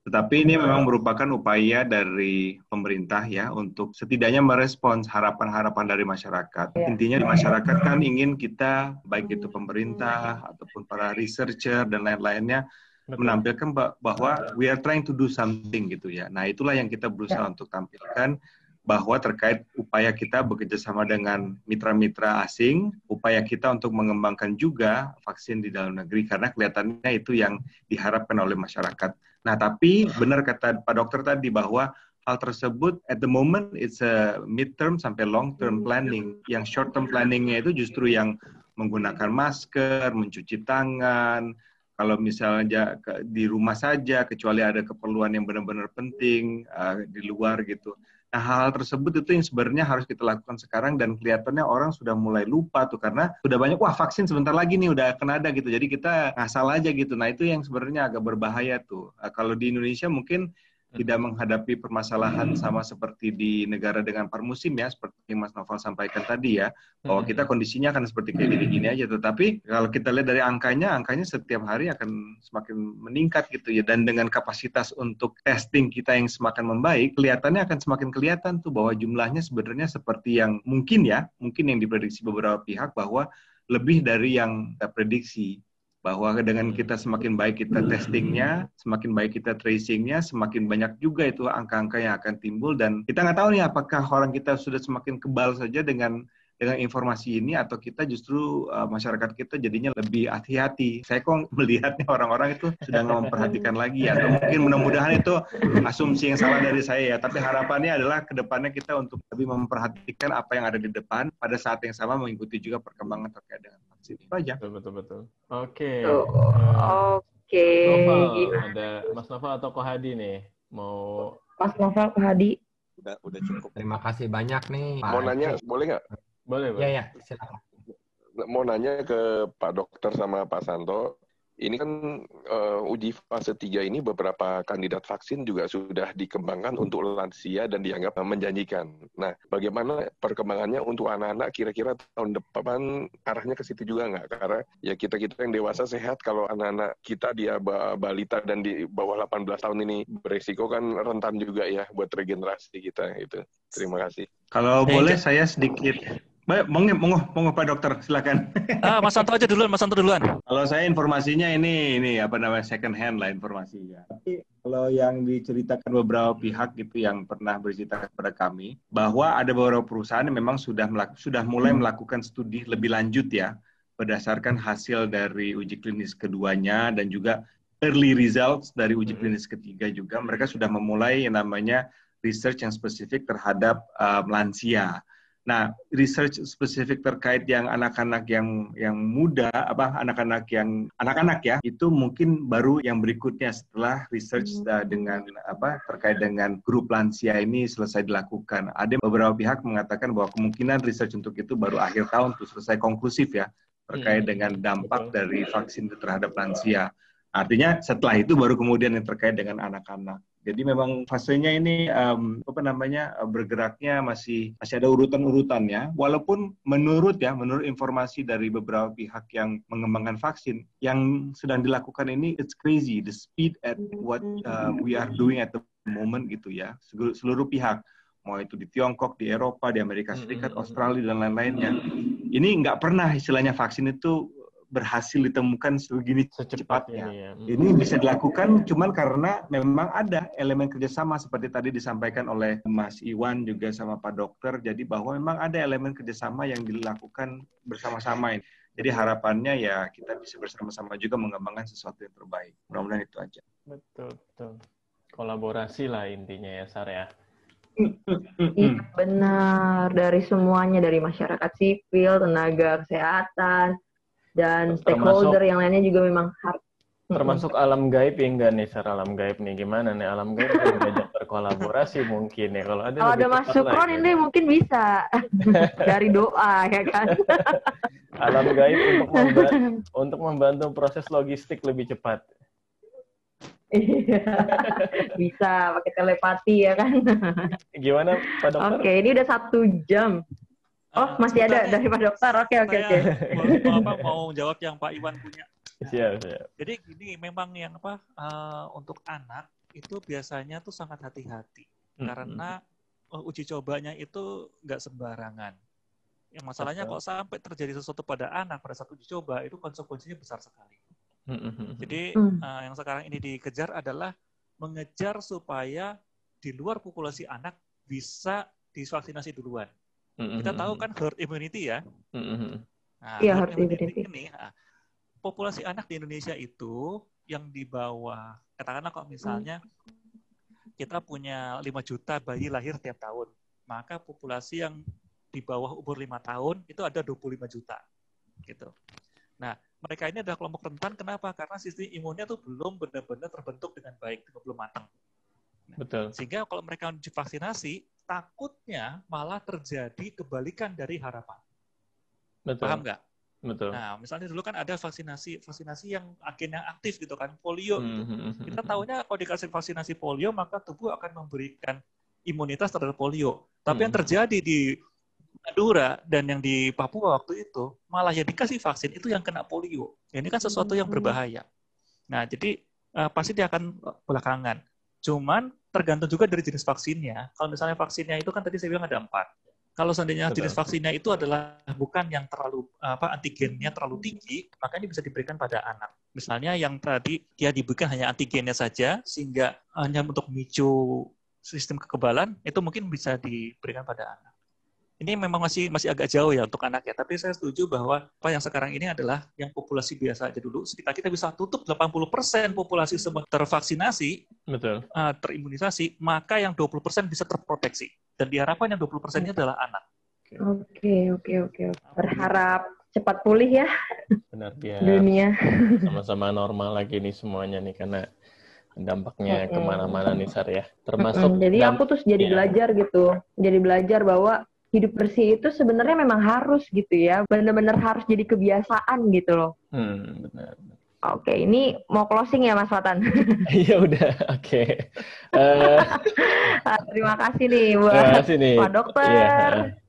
Tetapi ini memang merupakan upaya dari pemerintah ya untuk setidaknya merespons harapan-harapan dari masyarakat. Ya. Intinya di masyarakat kan ingin kita baik itu pemerintah ataupun para researcher dan lain-lainnya menampilkan bahwa we are trying to do something gitu ya. Nah, itulah yang kita berusaha ya. untuk tampilkan bahwa terkait upaya kita bekerja sama dengan mitra-mitra asing, upaya kita untuk mengembangkan juga vaksin di dalam negeri karena kelihatannya itu yang diharapkan oleh masyarakat. Nah, tapi benar kata Pak Dokter tadi bahwa hal tersebut at the moment it's a mid-term sampai long-term planning. Yang short-term planningnya itu justru yang menggunakan masker, mencuci tangan, kalau misalnya di rumah saja, kecuali ada keperluan yang benar-benar penting uh, di luar gitu. Nah, hal, hal tersebut itu yang sebenarnya harus kita lakukan sekarang dan kelihatannya orang sudah mulai lupa tuh karena sudah banyak wah vaksin sebentar lagi nih udah akan ada gitu. Jadi kita ngasal aja gitu. Nah, itu yang sebenarnya agak berbahaya tuh. Nah, kalau di Indonesia mungkin tidak menghadapi permasalahan sama seperti di negara dengan par musim ya, seperti yang Mas Novel sampaikan tadi ya, bahwa kita kondisinya akan seperti kayak gini-gini aja. Tetapi kalau kita lihat dari angkanya, angkanya setiap hari akan semakin meningkat gitu ya. Dan dengan kapasitas untuk testing kita yang semakin membaik, kelihatannya akan semakin kelihatan tuh bahwa jumlahnya sebenarnya seperti yang mungkin ya, mungkin yang diprediksi beberapa pihak bahwa lebih dari yang kita prediksi bahwa dengan kita semakin baik kita testingnya, semakin baik kita tracingnya, semakin banyak juga itu angka-angka yang akan timbul dan kita nggak tahu nih apakah orang kita sudah semakin kebal saja dengan dengan informasi ini atau kita justru uh, masyarakat kita jadinya lebih hati-hati. Saya kok melihatnya orang-orang itu sudah nggak memperhatikan lagi atau mungkin mudah-mudahan itu asumsi yang salah dari saya ya. Tapi harapannya adalah ke depannya kita untuk lebih memperhatikan apa yang ada di depan pada saat yang sama mengikuti juga perkembangan terkait dengan itu aja. Betul betul betul. Oke. Okay. Uh, Oke. Okay. ada Mas Nova atau Kohadi nih mau Mas Nova Kohadi. Udah udah cukup. Terima kasih banyak nih. Mau nanya boleh nggak? Boleh, boleh. Ya, ya, silakan. Mau nanya ke Pak Dokter sama Pak Santo, ini kan uh, uji fase 3 ini beberapa kandidat vaksin juga sudah dikembangkan untuk lansia dan dianggap menjanjikan. Nah, bagaimana perkembangannya untuk anak-anak kira-kira tahun depan arahnya ke situ juga nggak? Karena ya kita-kita yang dewasa sehat, kalau anak-anak kita dia balita dan di bawah 18 tahun ini beresiko kan rentan juga ya buat regenerasi kita itu. Terima kasih. Kalau hey, boleh saya sedikit Baik, monggo, monggo, monggo Pak Dokter, silakan. Ah, Mas Santo aja duluan, Mas Santo duluan. Kalau saya informasinya ini, ini apa namanya second hand lah informasinya. Tapi kalau yang diceritakan beberapa pihak gitu yang pernah bercerita kepada kami, bahwa ada beberapa perusahaan yang memang sudah melaku, sudah mulai melakukan studi lebih lanjut ya, berdasarkan hasil dari uji klinis keduanya dan juga early results dari uji klinis ketiga juga, mereka sudah memulai yang namanya research yang spesifik terhadap um, lansia Nah, research spesifik terkait yang anak-anak yang yang muda, apa anak-anak yang anak-anak ya, itu mungkin baru yang berikutnya setelah research uh, dengan apa terkait dengan grup lansia ini selesai dilakukan. Ada beberapa pihak mengatakan bahwa kemungkinan research untuk itu baru akhir tahun tuh selesai konklusif ya terkait hmm. dengan dampak dari vaksin terhadap lansia. Artinya setelah itu baru kemudian yang terkait dengan anak-anak. Jadi memang fasenya ini um, apa namanya bergeraknya masih masih ada urutan-urutannya. Walaupun menurut ya menurut informasi dari beberapa pihak yang mengembangkan vaksin yang sedang dilakukan ini it's crazy the speed at what uh, we are doing at the moment gitu ya seluruh, seluruh pihak mau itu di Tiongkok, di Eropa, di Amerika Serikat, Australia dan lain-lainnya. Ini nggak pernah istilahnya vaksin itu berhasil ditemukan segini cepatnya. Ini, ya. ini bisa dilakukan cuman karena memang ada elemen kerjasama seperti tadi disampaikan oleh Mas Iwan juga sama Pak Dokter. Jadi bahwa memang ada elemen kerjasama yang dilakukan bersama-sama ini. Jadi harapannya ya kita bisa bersama-sama juga mengembangkan sesuatu yang terbaik. Mudah-mudahan itu aja. Betul, betul. Kolaborasi lah intinya ya, Sar ya. Iya benar dari semuanya dari masyarakat sipil, tenaga kesehatan, dan stakeholder yang lainnya juga memang harus termasuk alam gaib ya enggak nih secara alam gaib nih gimana nih? Alam gaib banyak berkolaborasi mungkin ya kalau ada kalau ada masuk ini mungkin bisa. Dari doa ya kan? Alam gaib untuk membantu, untuk membantu proses logistik lebih cepat. Iya. bisa pakai telepati ya kan? Gimana Pak Dokter? Oke ini udah satu jam oh uh, masih ada dari Pak Dokter oke oke oke mau, mau jawab yang Pak Iwan punya Siap, siap. Jadi gini, memang yang apa uh, untuk anak itu biasanya tuh sangat hati-hati hmm. karena uh, uji cobanya itu nggak sembarangan. Yang masalahnya kalau sampai terjadi sesuatu pada anak pada saat uji coba itu konsekuensinya besar sekali. Hmm. Jadi uh, yang sekarang ini dikejar adalah mengejar supaya di luar populasi anak bisa divaksinasi duluan. Hmm. Kita tahu kan herd immunity ya. Nah, ya, herd immunity ini. Nah, populasi anak di Indonesia itu yang di bawah, katakanlah kalau misalnya kita punya 5 juta bayi lahir tiap tahun, maka populasi yang di bawah umur 5 tahun itu ada 25 juta. Gitu. Nah, mereka ini adalah kelompok rentan. Kenapa? Karena sistem imunnya tuh belum benar-benar terbentuk dengan baik, belum matang. Nah, Betul. Sehingga kalau mereka divaksinasi, takutnya malah terjadi kebalikan dari harapan. Betul. Paham nggak? Betul. Nah, misalnya dulu kan ada vaksinasi vaksinasi yang akhirnya aktif gitu kan, polio. Gitu. Hmm, hmm, hmm, Kita tahunya kalau dikasih vaksinasi polio maka tubuh akan memberikan imunitas terhadap polio. Tapi yang terjadi di Madura dan yang di Papua waktu itu malah yang dikasih vaksin itu yang kena polio. Ini kan sesuatu yang berbahaya. Nah, jadi uh, pasti dia akan belakangan. Cuman tergantung juga dari jenis vaksinnya. Kalau misalnya vaksinnya itu kan tadi saya bilang ada empat. Kalau seandainya Betul. jenis vaksinnya itu adalah bukan yang terlalu apa antigennya terlalu tinggi, maka ini bisa diberikan pada anak. Misalnya yang tadi dia diberikan hanya antigennya saja sehingga hanya untuk memicu sistem kekebalan itu mungkin bisa diberikan pada anak. Ini memang masih masih agak jauh ya untuk anak ya, tapi saya setuju bahwa apa yang sekarang ini adalah yang populasi biasa aja dulu. Sekitar kita bisa tutup 80% populasi semua tervaksinasi, Betul. Uh, terimunisasi, maka yang 20% bisa terproteksi. Dan diharapkan yang 20% ini adalah anak. Oke, oke, oke. Berharap cepat pulih ya. Benar biar dunia. Sama-sama normal lagi nih semuanya nih karena dampaknya mm -hmm. ke mana-mana nih Sar ya. Termasuk. Mm -hmm. Jadi aku tuh jadi ya. belajar gitu. Jadi belajar bahwa hidup bersih itu sebenarnya memang harus gitu ya, benar-benar harus jadi kebiasaan gitu loh. Hmm, benar. Oke, ini mau closing ya Mas Watan? Iya udah, oke. Okay. Uh, eh, terima kasih nih buat terima kasih nih. Pak Dokter. Iya.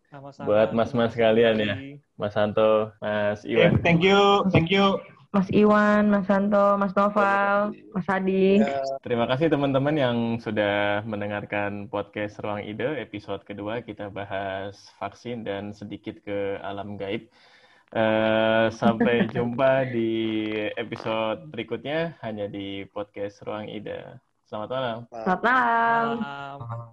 Sama-sama. Buat mas-mas kalian ya, Mas Santo, Mas Iwan. Thank you, thank you. Mas Iwan, Mas Santo, Mas Noval, Mas Adi. Ya. Terima kasih teman-teman yang sudah mendengarkan podcast Ruang Ide episode kedua kita bahas vaksin dan sedikit ke alam gaib. Uh, sampai jumpa di episode berikutnya hanya di podcast Ruang Ide. Selamat malam. Selamat malam.